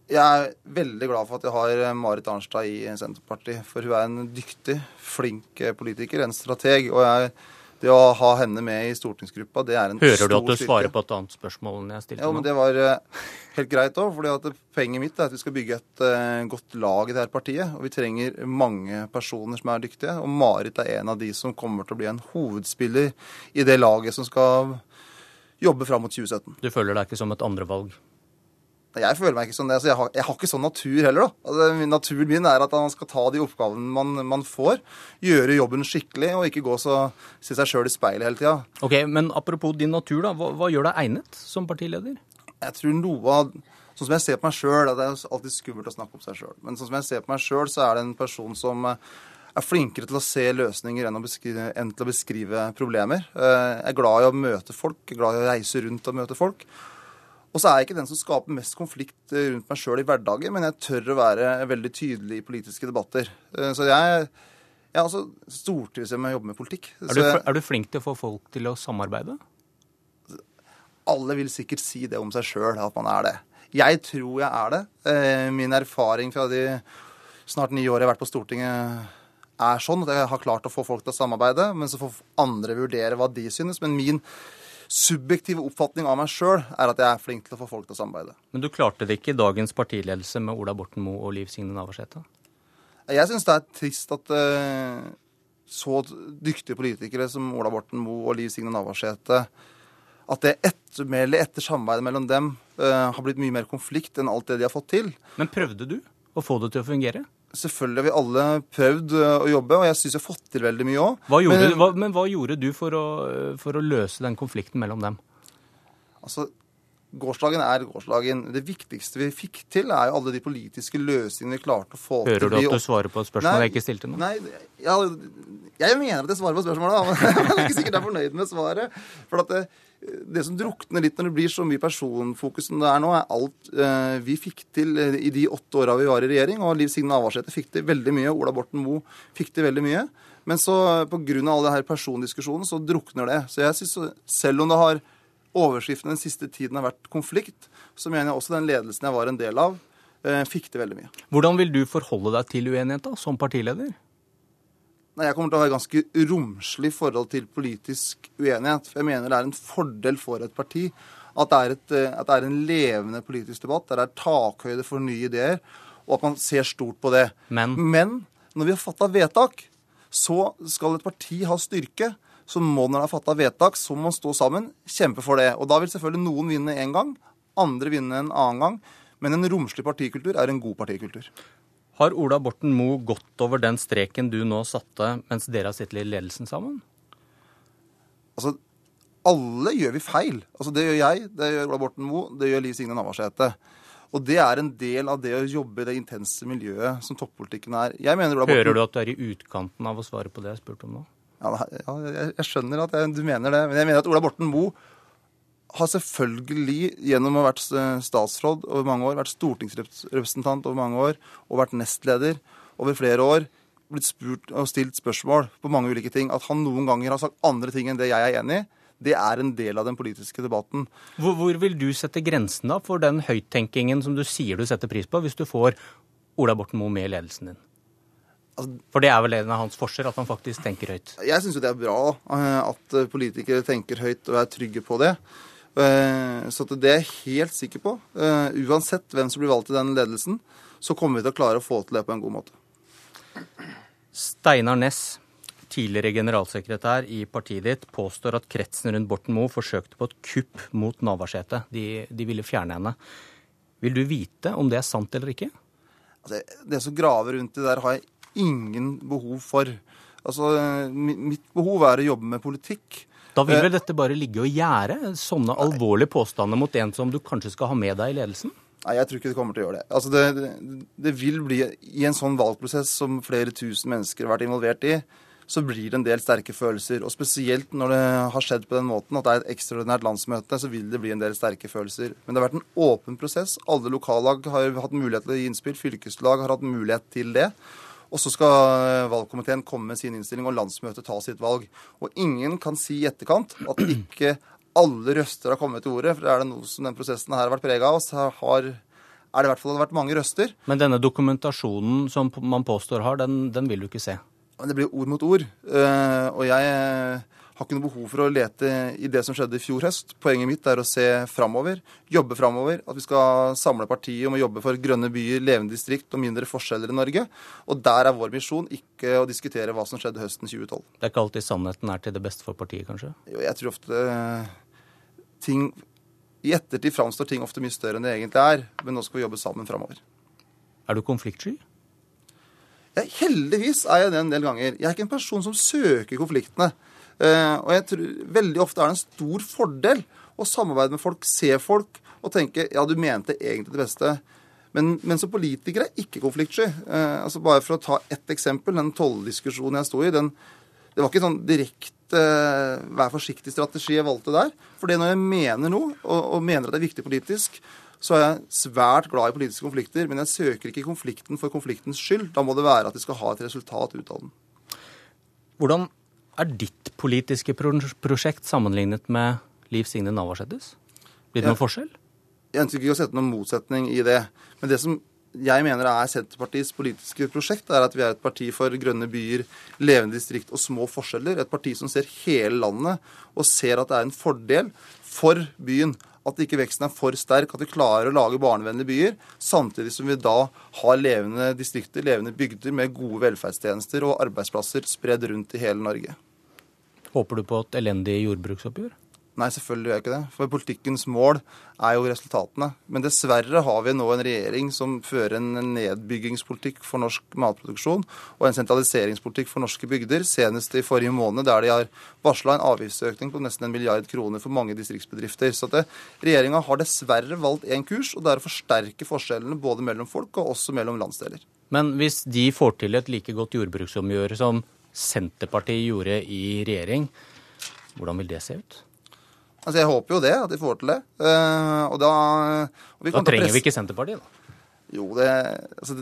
Jeg er veldig glad for at jeg har eh, Marit Arnstad i Senterpartiet. For hun er en dyktig, flink eh, politiker, en strateg. Og jeg, det å ha henne med i stortingsgruppa, det er en Hører stor styrke. Hører du at du svarer på et annet spørsmål enn jeg stilte Ja, men det var uh, helt greit òg. For poenget mitt er at vi skal bygge et uh, godt lag i det her partiet. Og vi trenger mange personer som er dyktige. Og Marit er en av de som kommer til å bli en hovedspiller i det laget som skal jobbe fram mot 2017. Du føler deg ikke som et andrevalg? Jeg føler meg ikke sånn. Altså, jeg, har, jeg, har, ikke sånn natur heller. da. Altså, naturen min er at man skal ta de oppgavene man, man får, gjøre jobben skikkelig og ikke gå så se seg sjøl i speilet hele tida. Ok, Men apropos din natur, da. Hva, hva, gjør deg egnet som partileder? Jeg tror noe av Sånn som jeg ser på meg sjøl, det er alltid skummelt å snakke om seg sjøl, men sånn som jeg ser på meg sjøl, så er det en person som eh, er flinkere til å se løsninger enn, beskrive, enn til å beskrive problemer. Eh, jeg er glad i å møte folk, jeg er glad i å reise rundt og møte folk. Og så er jeg ikke den som skaper mest konflikt eh, rundt meg sjøl i hverdagen, men jeg tør å være veldig tydelig i politiske debatter. Så jeg, jeg altså stortrives med å jobbe med politikk. Er du, er du, flink til å få folk til å samarbeide? Alle vil sikkert si det om seg sjøl, at man er det. Jeg tror jeg er det. Min erfaring fra de snart ni år jeg har vært på Stortinget er sånn at jeg har klart å få folk til å samarbeide, men så får andre vurdere hva de synes. Men min subjektive oppfatning av meg sjøl er at jeg er flink til å få folk til å samarbeide. Men du klarte det ikke i dagens partiledelse med Ola Borten Moe og Liv Signe Navarsete? Jeg syns det er trist at uh, så dyktige politikere som Ola Borten Moe og Liv Signe Navarsete at det ettermælet etter samarbeidet mellom dem uh, har blitt mye mer konflikt enn alt det de har fått til. Men prøvde du å få det til å fungere? Selvfølgelig har vi alle prøvd å jobbe, og jeg syns jeg har fått til veldig mye òg. Men, hva, men hva gjorde du for å, for å, løse den konflikten mellom dem? Altså, Gårsdagen er gårsdagen. Det viktigste vi fikk til, er jo alle de politiske løsningene vi klarte å få Hører til. Hører du at du svarer på et spørsmål nei, jeg ikke stilte nå? Nei, ja, jeg mener at jeg svarer på spørsmålet, men jeg er ikke sikkert jeg er fornøyd med svaret. For at det, det som drukner litt når det blir så mye personfokus som det er nå, er alt eh, vi fikk til i de åtte åra vi var i regjering. Og Liv Signe Navarsete fikk til veldig mye. Ola Borten Moe fikk til veldig mye. Men så pga. all det her persondiskusjonen så drukner det. Så jeg synes, selv om det har overskriften den siste tiden har vært konflikt, så mener jeg også den ledelsen jeg var en del av, eh, fikk til veldig mye. Hvordan vil du forholde deg til uenighet som partileder? Nei, Jeg kommer til å ha et ganske romslig forhold til politisk uenighet. For jeg mener det er en fordel for et parti at det er, et, at det er en levende politisk debatt, der det er takhøyde for nye ideer, og at man ser stort på det. Men, Men når vi har fatta vedtak, så skal et parti ha styrke. Så må når det er fatta vedtak, så må man stå sammen, kjempe for det. Og da vil selvfølgelig noen vinne én gang, andre vinne en annen gang. Men en romslig partikultur er en god partikultur. Har Ola Borten Moe gått over den streken du nå satte mens dere har sittet i ledelsen sammen? Altså, alle gjør vi feil. Altså, det gjør jeg, det gjør Ola Borten Moe, det gjør Liv Signe Navarsete. Og det er en del av det å jobbe i det intense miljøet som toppolitikken er. Borten... Hører du at du er i utkanten av å svare på det jeg spurte om nå? Ja, jeg, skjønner at jeg, du mener det. Men jeg mener at Ola Borten Moe har selvfølgelig gjennom å ha vært statsråd over mange år, vært stortingsrepresentant over mange år og vært nestleder over flere år, blitt spurt og stilt spørsmål på mange ulike ting. At han noen ganger har sagt andre ting enn det jeg er enig i, det er en del av den politiske debatten. Hvor, hvor vil du sette grensen da for den høyttenkingen som du sier du setter pris på, hvis du får Ola Borten Moe med i ledelsen din? Altså, for det er vel en av hans forser, at han faktisk tenker høyt? Jeg syns jo det er bra eh, at politikere tenker høyt og er trygge på det. Eh, så det er jeg helt sikker på. Eh, uansett hvem som blir valgt i den ledelsen, så kommer vi til å klare å få til det på en god måte. Steinar Næss, tidligere generalsekretær i partiet ditt, påstår at kretsen rundt Borten Moe forsøkte på et kupp mot Navarsete. De, de, ville fjerne henne. Vil du vite om det er sant eller ikke? Altså, det som graver rundt det der, har jeg ingen behov for. Altså, mitt behov er å jobbe med politikk. Da vil vel dette bare ligge og gjære? Sånne alvorlige påstander mot en som du kanskje skal ha med deg i ledelsen? Nei, jeg tror ikke det kommer til å gjøre det. Altså det, det, det, vil bli, I en sånn valgprosess som flere tusen mennesker har vært involvert i, så blir det en del sterke følelser. Og spesielt når det har skjedd på den måten at det er et ekstraordinært landsmøte, så vil det bli en del sterke følelser. Men det har vært en åpen prosess. Alle lokallag har hatt mulighet til å gi innspill. Fylkeslag har hatt mulighet til det. Og så skal eh, valgkomiteen komme med sin innstilling, og landsmøtet ta sitt valg. Og ingen kan si i etterkant at ikke alle røster har kommet til ordet. For er det noe som den prosessen her har vært prega av, så har, er det i hvert fall vært mange røster. Men denne dokumentasjonen som man påstår har, den, den vil du ikke se? Men det blir ord mot ord. Eh, og jeg har ikke noe behov for å lete i det som skjedde i fjor høst. Poenget mitt er å se framover, jobbe framover. At vi skal samle partiet om å jobbe for grønne byer, levende distrikt og mindre forskjeller i Norge. Og der er vår misjon, ikke å diskutere hva som skjedde høsten 2012. Det er ikke alltid sannheten er til det beste for partiet, kanskje? Jo, jeg tror ofte eh, ting I ettertid framstår ting ofte mye større enn det egentlig er. Men nå skal vi jobbe sammen framover. Er du konfliktsky? Ja, heldigvis er jeg det en del ganger. Jeg er ikke en person som søker konfliktene. Eh, og jeg tror veldig ofte er det en stor fordel å samarbeide med folk, se folk og tenke ja, du mente egentlig det beste. Men, men som politiker er ikke konfliktsky. Eh, altså Bare for å ta ett eksempel. Den tolldiskusjonen jeg sto i, den, det var ikke sånn direkte eh, vær forsiktig-strategi jeg valgte der. For når jeg mener noe, og, og mener at det er viktig politisk, så er jeg svært glad i politiske konflikter. Men jeg søker ikke konflikten for konfliktens skyld. Da må det være at de skal ha et resultat ut av den. Hvordan er ditt politiske prosjekt sammenlignet med Liv Signe Navarsetes? Blir det noen forskjell? Jeg ønsker ikke å sette noen motsetning i det. Men det som jeg mener er Senterpartiets politiske prosjekt, er at vi er et parti for grønne byer, levende distrikt og små forskjeller. Et parti som ser hele landet og ser at det er en fordel for byen at ikke veksten er for sterk, at vi klarer å lage barnevennlige byer, samtidig som vi da har levende distrikter, levende bygder med gode velferdstjenester og arbeidsplasser spredd rundt i hele Norge. Håper du på et elendig jordbruksoppgjør? Nei, selvfølgelig gjør jeg ikke det. For politikkens mål er jo resultatene. Men dessverre har vi nå en regjering som fører en nedbyggingspolitikk for norsk matproduksjon og en sentraliseringspolitikk for norske bygder. Senest i forrige måned, der de har varsla en avgiftsøkning på nesten en milliard kroner for mange distriktsbedrifter. Så regjeringa har dessverre valgt én kurs, og det er å forsterke forskjellene både mellom folk og også mellom landsdeler. Men hvis de får til et like godt jordbruksoppgjør som Senterpartiet gjorde i regjering, hvordan vil det se ut? Altså, Jeg håper jo det, at de får til det. Uh, og da, og vi da trenger vi ikke Senterpartiet, da? Jo, det, altså,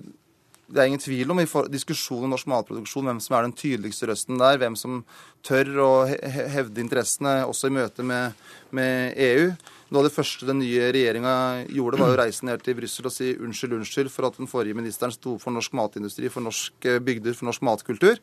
det er ingen tvil om i diskusjonen om norsk matproduksjon hvem som er den tydeligste røsten der. Hvem som tør å hevde interessene, også i møte med, med EU. Noe av det første den nye regjeringa gjorde, var å reise ned til Brussel og si unnskyld, unnskyld for at den forrige ministeren sto for norsk matindustri, for norske bygder, for norsk matkultur.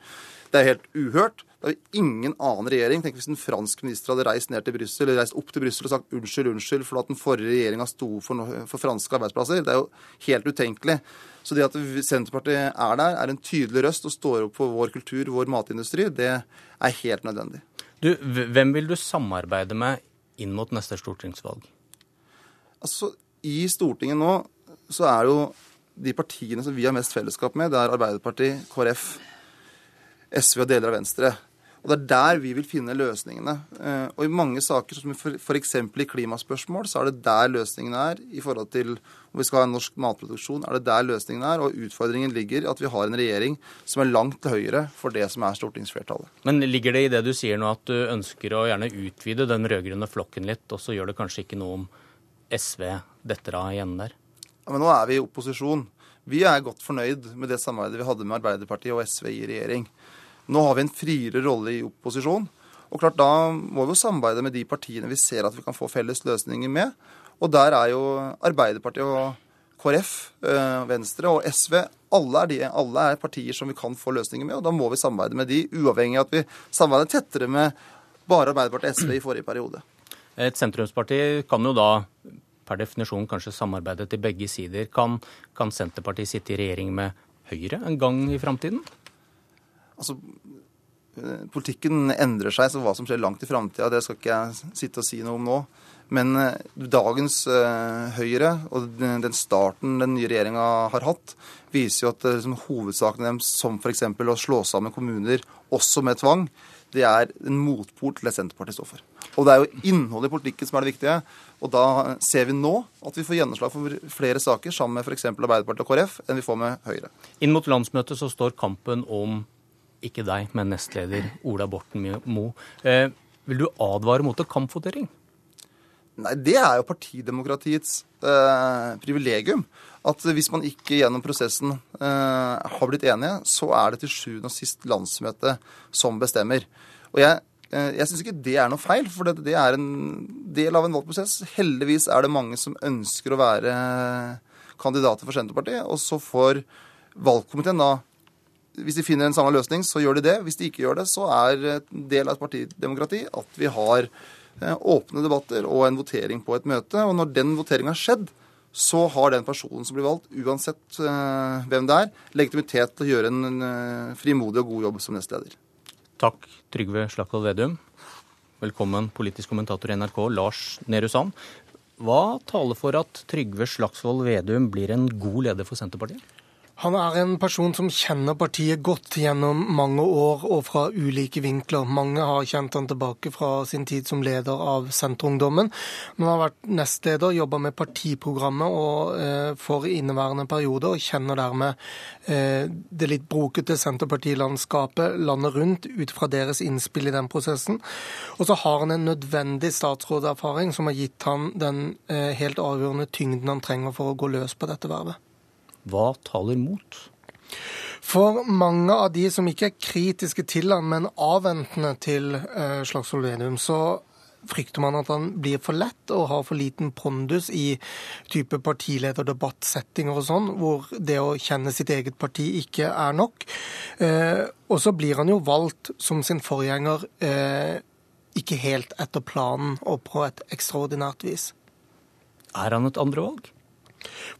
Det er helt uhørt. Det er ingen annen regjering. Tenk hvis en fransk minister hadde reist ned til Brussel, eller reist opp til Brussel og sagt unnskyld, unnskyld for at den forrige regjeringa sto for, for franske arbeidsplasser. Det er jo helt utenkelig. Så det at Senterpartiet er der, er en tydelig røst og står opp for vår kultur, vår matindustri, det er helt nødvendig. Du, hvem vil du samarbeide med inn mot neste stortingsvalg? Altså, I Stortinget nå så er jo de partiene som vi har mest fellesskap med, det er Arbeiderpartiet, KrF, SV og deler av Venstre. Og Det er der vi vil finne løsningene. Eh, og I mange saker, som f.eks. i klimaspørsmål, så er det der løsningene er. I forhold til om vi skal ha en norsk matproduksjon, er det der løsningen er. Og utfordringen ligger at vi har en regjering som er langt til høyre for det som er stortingsflertallet. Men ligger det i det du sier nå at du ønsker å gjerne utvide den rød-grønne flokken litt, og så gjør det kanskje ikke noe om SV detter av igjen der? Ja, Men nå er vi i opposisjon. Vi er godt fornøyd med det samarbeidet vi hadde med Arbeiderpartiet og SV i regjering. Nå har vi en friere rolle i opposisjon. Og klart Da må vi jo samarbeide med de partiene vi ser at vi kan få felles løsninger med. Og der er jo Arbeiderpartiet og KrF, eh, Venstre og SV alle er, de, alle er, partier som vi kan få løsninger med. Og da må vi samarbeide med de, uavhengig av at vi samarbeider tettere med bare Arbeiderpartiet og SV i forrige periode. Et sentrumsparti kan jo da per definisjon kanskje samarbeide til begge sider. Kan, kan Senterpartiet sitte i regjering med Høyre en gang i framtiden? Altså, eh, Politikken endrer seg, så hva som skjer langt i framtida, det skal ikke jeg sitte og si noe om nå. Men eh, dagens uh, Høyre og den starten den nye regjeringa har hatt, viser jo at liksom, hovedsakene deres, som f.eks. å slå sammen kommuner, også med tvang, det er en motpol til det Senterpartiet står for. Og det er jo innholdet i politikken som er det viktige. Og da ser vi nå at vi får gjennomslag for flere saker sammen med f.eks. Arbeiderpartiet og KrF enn vi får med Høyre. Inn mot landsmøtet så står kampen om ikke deg, men nestleder Ola Borten Moe. Eh, vil du advare mot kampvotering? Nei, Det er jo partidemokratiets eh, privilegium. At hvis man ikke gjennom prosessen eh, har blitt enige, så er det til sjuende og sist landsmøtet som bestemmer. Og jeg, eh, jeg syns ikke det er noe feil, for det, det, er en del av en valgprosess. Heldigvis er det mange som ønsker å være kandidater for Senterpartiet. Og så får valgkomiteen da hvis de finner en samme løsning, så gjør de det. Hvis de ikke gjør det, så er en del av et partidemokrati at vi har eh, åpne debatter og en votering på et møte. Og når den voteringa har skjedd, så har den personen som blir valgt, uansett uh, hvem det er, legitimitet til å gjøre en uh, frimodig og god jobb som nestleder. Takk, Trygve Slagsvold Vedum. Velkommen, politisk kommentator i NRK, Lars Nehru Sand. Hva taler for at Trygve Slagsvold Vedum blir en god leder for Senterpartiet? Han er en person som kjenner partiet godt gjennom mange år og fra ulike vinkler. Mange har kjent han tilbake fra sin tid som leder av Senterungdommen. Men han har vært nestleder, jobba med partiprogrammet og, eh, for inneværende periode, og kjenner dermed eh, det litt brokete Senterpartilandskapet landet rundt ut fra deres innspill i den prosessen. Og så har han en nødvendig statsråderfaring som har gitt han den eh, helt avgjørende tyngden han trenger for å gå løs på dette vervet. Hva taler mot? For mange av de som ikke er kritiske til han, men avventende til eh, Slagsvold Vedum, så frykter man at han blir for lett og har for liten pondus i type partilederdebattsettinger og sånn, hvor det å kjenne sitt eget parti ikke er nok. Eh, og så blir han jo valgt som sin forgjenger eh, ikke helt etter planen og på et ekstraordinært vis. Er han et andrevalg?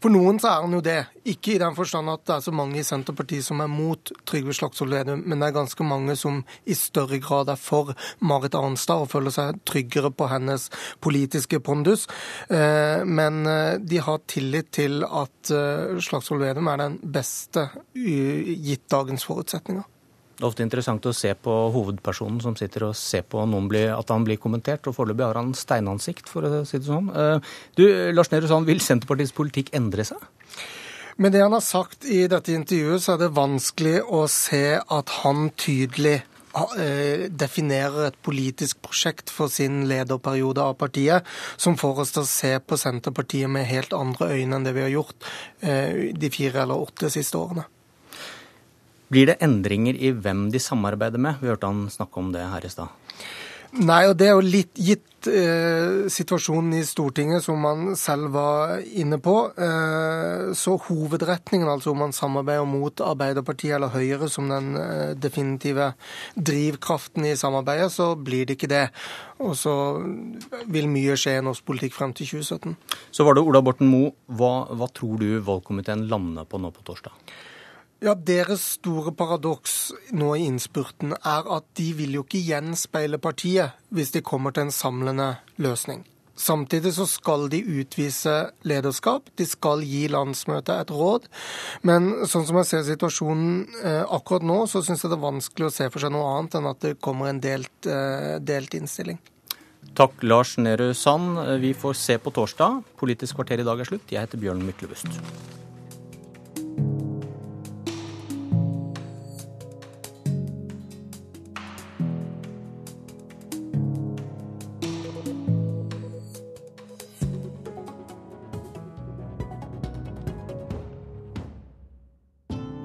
For noen så er han jo det. Ikke i den forstand at det er så mange i Senterpartiet som er mot Trygve Slagsvold Vedum, men det er ganske mange som i større grad er for Marit Arnstad og føler seg tryggere på hennes politiske pondus. Eh, men eh, de har tillit til at eh, Slagsvold Vedum er den beste gitt dagens forutsetninger. Det er ofte interessant å se på hovedpersonen som sitter og ser på bli, at han blir kommentert, og foreløpig har han steinansikt, for å si det sånn. Eh, du, Lars Nehru Sand, vil Senterpartiets politikk endre seg? Med det han har sagt i dette intervjuet, så er det vanskelig å se at han tydelig eh, definerer et politisk prosjekt for sin lederperiode av partiet, som får oss til å se på Senterpartiet med helt andre øyne enn det vi har gjort eh, de fire eller åtte siste årene. Blir det endringer i hvem de samarbeider med? Vi hørte han snakke om det her i stad. Nei, og det er jo litt gitt eh, situasjonen i Stortinget, som man selv var inne på. Eh, så hovedretningen, altså om man samarbeider mot Arbeiderpartiet eller Høyre som den eh, definitive drivkraften i samarbeidet, så blir det ikke det. Og så vil mye skje i norsk politikk frem til 2017. Så var det Ola Borten Moe. Hva, hva tror du valgkomiteen lander på nå på torsdag? Ja, Deres store paradoks nå i innspurten er at de vil jo ikke gjenspeile partiet hvis de kommer til en samlende løsning. Samtidig så skal de utvise lederskap, de skal gi landsmøtet et råd. Men sånn som jeg ser situasjonen eh, akkurat nå, så syns jeg det er vanskelig å se for seg noe annet enn at det kommer en delt, eh, delt innstilling. Takk, Lars Nehru Sand. Vi får se på torsdag. Politisk kvarter i dag er slutt. Jeg heter Bjørn Myklebust.